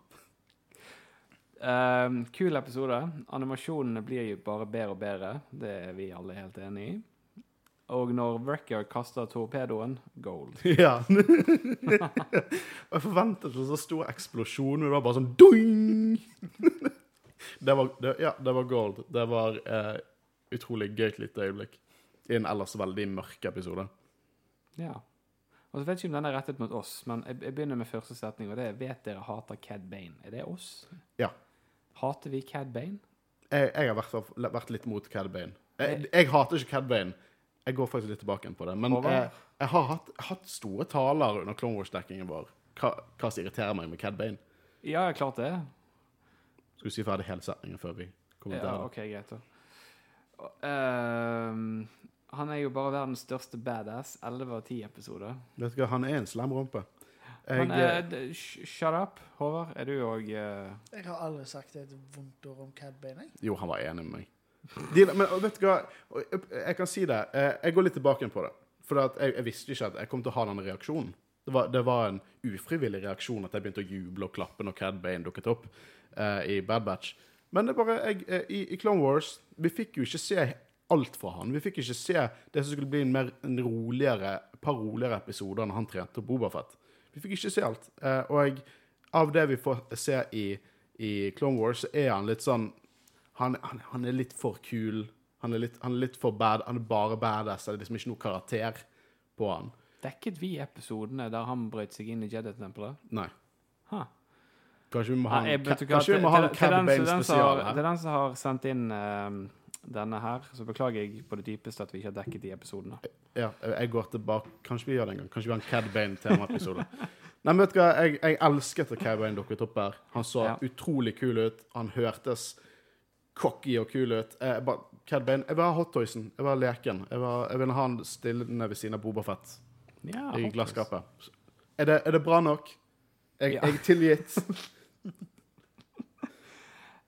Ehm, kul episode. Animasjonene blir jo bare bedre og bedre. Det er vi alle helt enig i. Og når Wrecker kaster torpedoen gold. [laughs] Ja. jeg forventet en så stor eksplosjon, men det var bare sånn doing! det var, det, ja, det var gold. Det var eh, utrolig gøyt lite øyeblikk. I en ellers veldig mørk episode. Ja. Og så vet ikke om den er rettet mot oss, men jeg, jeg begynner med første setning, og det er Vet dere hater Cad Bane. Er det oss? Ja. Hater vi Cad Bane? Jeg, jeg har vært, vært litt mot Cad Bane. Jeg, jeg hater ikke Cad Bane. Jeg går faktisk litt tilbake på det. Men jeg, jeg har hatt, hatt store taler under Clone Wars-dekkingen vår. Hva, hva som irriterer meg med Cad Bane. Ja, klart det. Skal vi si ferdig hele setningen før vi Ja, kommenterer? OK, greit, da. Ehm, han er jo bare verdens største badass. 11 av 10 episoder. Vet du hva, han er en slem rumpe. Jeg, Men eh, sh- shut up, Håvard. Er du òg Jeg har aldri sagt et vondt ord om Cad Bane. jeg. Jo, han var enig med meg. De, men vet du hva, jeg, kan si det. eh, Jeg går litt tilbake på det. For at jeg, jeg visste ikke at jeg kom til å ha denne reaksjonen. Det var, det var en ufrivillig reaksjon at jeg begynte å juble og klappe når Cad Bane dukket opp uh, i Bad Batch. Men det er bare jeg, eh, i, i Clone Wars Vi fikk jo ikke se alt fra han. Vi fikk ikke se det som skulle bli en mer en roligere, par roligere episoder når han trente opp Bobafett. Vi fikk ikke se alt. Eh, og av det vi får se i, i Clone Wars, så er han litt sånn han, han, han er litt for kul. Han er litt, han er litt for bad. Han er bare badass. Det er liksom ikke noe karakter på han. Dekket vi episodene der han brøt seg inn i Jedi-tempelet? Nei. Huh. Kanskje vi må ha en, kanskje vi må ha en til Bane spesial her. Det er den som har sendt inn ehm, denne her, så beklager jeg på det dypeste at vi ikke har dekket de episodene. Ja, jeg går tilbake. Kanskje vi gjør det en gang. Kanskje vi har en Cad Bane-temaepisode. [laughs] Nei, men vet du hva? Jeg, jeg elsket at Cad Bane dukket opp her. Han så Ja. utrolig kul ut. Han hørtes cocky og kul ut. Jeg, bare, Cad Bane, jeg vil ha hottoysen. Jeg vil ha leken. Jeg ha- jeg vil ha han stillende ved siden av Bobafett Ja, i glasskapet. Er det, er det bra nok? Jeg, Ja. jeg tilgitt. [laughs]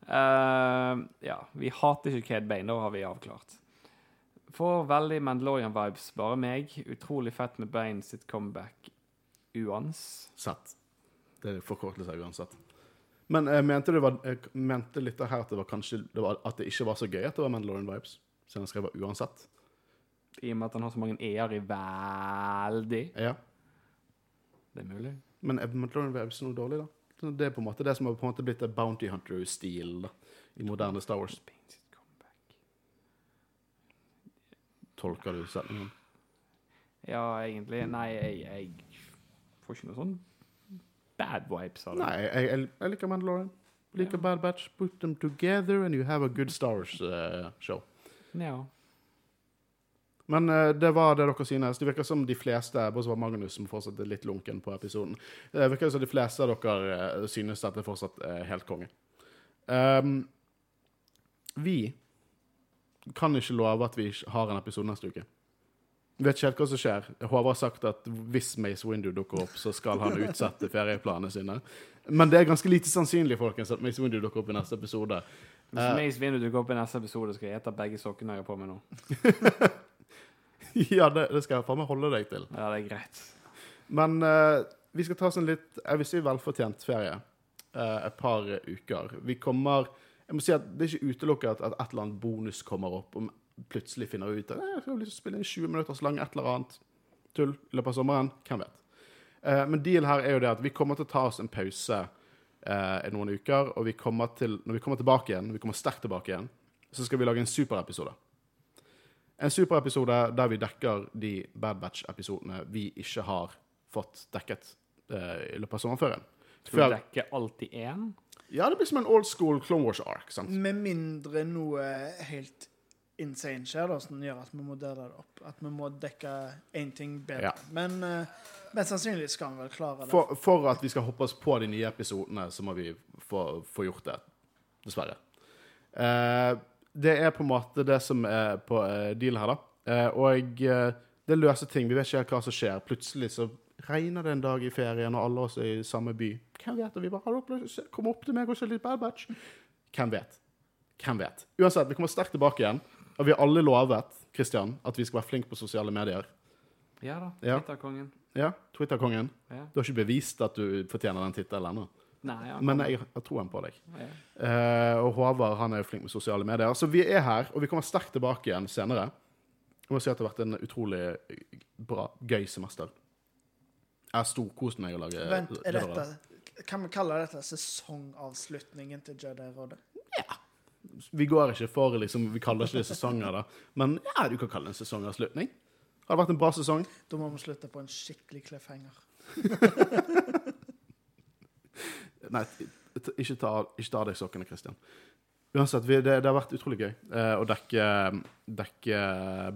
Ehm, ja, vi hater ikke Kade Bane, da har vi avklart. Får veldig Mandalorian-vibes, bare meg. Utrolig fett med Bane sitt comeback uans. Satt, Det er forkortelse uansett. Men jeg mente, det var, jeg mente litt her at det var kanskje det var, at det ikke var så gøy at det var Mandalorian vibes. Siden jeg skrev uansett. I og med at han har så mange e-er i veldig. Ja. Det er mulig. Men er Mandalorian vibes noe dårlig, da? Det er på en måte det som har på en måte blitt Bounty Hunter-stil i moderne Star Wars. Tolker du setningen? Ja, egentlig. Nei, jeg, jeg får ikke noe sånn bad vibes av det. Nei, jeg, jeg, jeg liker Mandalorian. Liker Bad Batch. Put them together and you have a good Star Wars-show. Ja. Men uh, det var det dere synes. Det virker som de fleste, bortsett fra Magnus, som fortsatt er litt lunken på episoden, det virker som de fleste av dere uh, synes at det fortsatt er helt konge. Um, vi kan ikke love at vi har en episode neste uke. Vet ikke helt hva som skjer. Håvard har sagt at hvis Mace Windu dukker opp, så skal han utsette ferieplanene sine. Men det er ganske lite sannsynlig folkens, at Mace Windu dukker opp i neste episode. Hvis Eh. Mace Window dukker opp i neste episode, skal jeg ete begge sokkene jeg har på meg nå. [laughs] [laughs] ja, det, det skal jeg faen meg holde deg til. Ja, det er greit. Men uh, vi skal ta oss en litt jeg vil si velfortjent ferie. Uh, et par uker. Vi kommer Jeg må si at Det er ikke utelukket at, et eller annet bonus kommer opp. Om plutselig finner ut at jeg skal spille en 20 minutters lang et eller annet tull i løpet av sommeren. Hvem vet. Uh, men deal her er jo det at vi kommer til å ta oss en pause i noen uker, og vi kommer til, når vi kommer tilbake igjen, når vi kommer sterkt tilbake igjen, så skal vi lage en superepisode. En superepisode der vi dekker de Bad Batch-episodene vi ikke har fått dekket uh, i løpet av sommerferien. Skal vi dekke alltid én? Ja, det blir som en old school Clone Wars-ark. sant? Med mindre noe helt insane skjer, da, som gjør at vi må dele det opp. At vi må dekke én ting bedre. Ja. Men uh, mest sannsynlig skal vi vel klare det. For, for at vi skal hoppe oss på de nye episodene, så må vi få, få gjort det. Dessverre. Eh, det er på en måte det som er på uh, dealen her, da. Eh, og eh, det løser ting. Vi vet ikke helt hva som skjer. Plutselig så regner det en dag i ferien, og alle oss er i samme by. Hvem vet? Og vi bare har dere lyst til å komme opp til meg og se litt Bad Batch? Hvem vet? Hvem vet? Uansett, vi kommer sterkt tilbake igjen. Og vi har alle lovet Christian, at vi skal være flinke på sosiale medier. Ja da. Twitterkongen. Ja, Twitter-kongen. Ja. Du har ikke bevist at du fortjener den tittelen ennå. Nei, ja. Men jeg har troen på deg. ja. Uh, og Håvard han er jo flink med sosiale medier. Så vi er her, og vi kommer sterkt tilbake igjen senere. Jeg må si at det har vært en utrolig bra, gøy semester. Jeg har storkost meg å lage Vent, er dette Kan vi kalle dette sesongavslutningen til Jedi-rådet? Ja. Vi går ikke for liksom, Vi kaller ikke det sesonger, da. Men ja, du kan kalle det en sesongavslutning. Har det vært en bra sesong? Da må vi slutte på en skikkelig cliffhanger. [laughs] Nei, ikke ta, ikke ta av deg sokkene, Christian. Uansett, vi, det, det har vært utrolig gøy eh, å dekke, dekke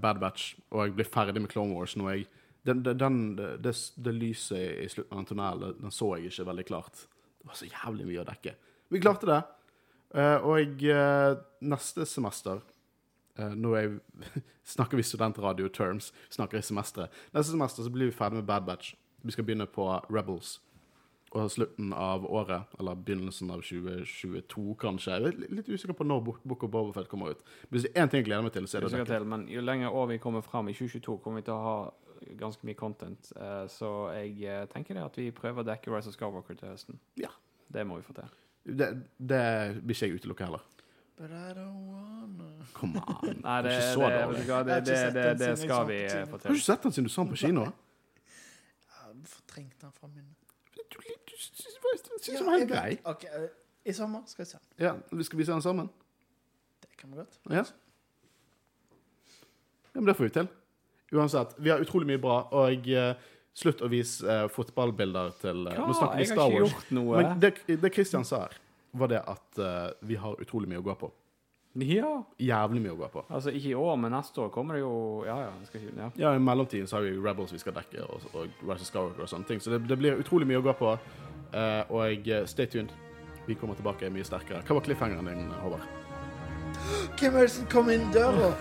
Bad Batch, og jeg blir ferdig med Clone Wars nå. Jeg, den, den, det, det lyset i, slutten av den tunnelen, den så jeg ikke veldig klart. Det var så jævlig mye å dekke. Vi klarte det. Eh, og jeg, neste semester eh, Nå jeg, [laughs] snakker vi studentradio terms, snakker i semesteret. Neste semester så blir vi ferdig med Bad Batch. Vi skal begynne på Rebels. Og slutten av året, eller begynnelsen av 2022 kanskje. Jeg er litt- usikker på når Book of Bobafett kommer ut. Men hvis det er én ting jeg gleder meg til, så er det til, men jo lenger år vi kommer fram i 2022, kommer vi til å ha ganske mye content. Eh, så jeg eh, tenker det at vi prøver å dekke Rise of Skywalker til høsten. Ja. Det må vi få til. Det, det vil ikke jeg utelukke heller. But I don't wanna Come on. [laughs] Nei, Det det, er ikke det, så dårlig. du det, det, det, det skal vi få til. Har du ikke sett den siden du så den på kino? Jeg har fortrengt den fra minnet. Ja, den var helt grei. Ok, eh, I sommer skal vi se den. Ja, vi Skal vi se den sammen? Det kan vi godt. Ja. ja, men det får vi til. Uansett, vi har utrolig mye bra, og eh, slutt å vise eh, fotballbilder til eh, Nå snakker vi Jeg har Star ikke Wars. gjort noe. Men det, det Christian sa her, var det at eh, vi har utrolig mye å gå på. Ja. Jævlig mye å gå på. Altså, ikke i år, men neste år kommer det jo Ja, ja. Jeg skal ikke, ja. Ja, I mellomtiden så har vi Rebels vi skal dekke, og, og Rise of Skywalker og sånne ting. Så det, det blir utrolig mye å gå på. Eh, og eh, stay tuned. Vi kommer tilbake mye sterkere. Hva var cliffhangeren din, Håvard? Hvem er det som kom inn døra?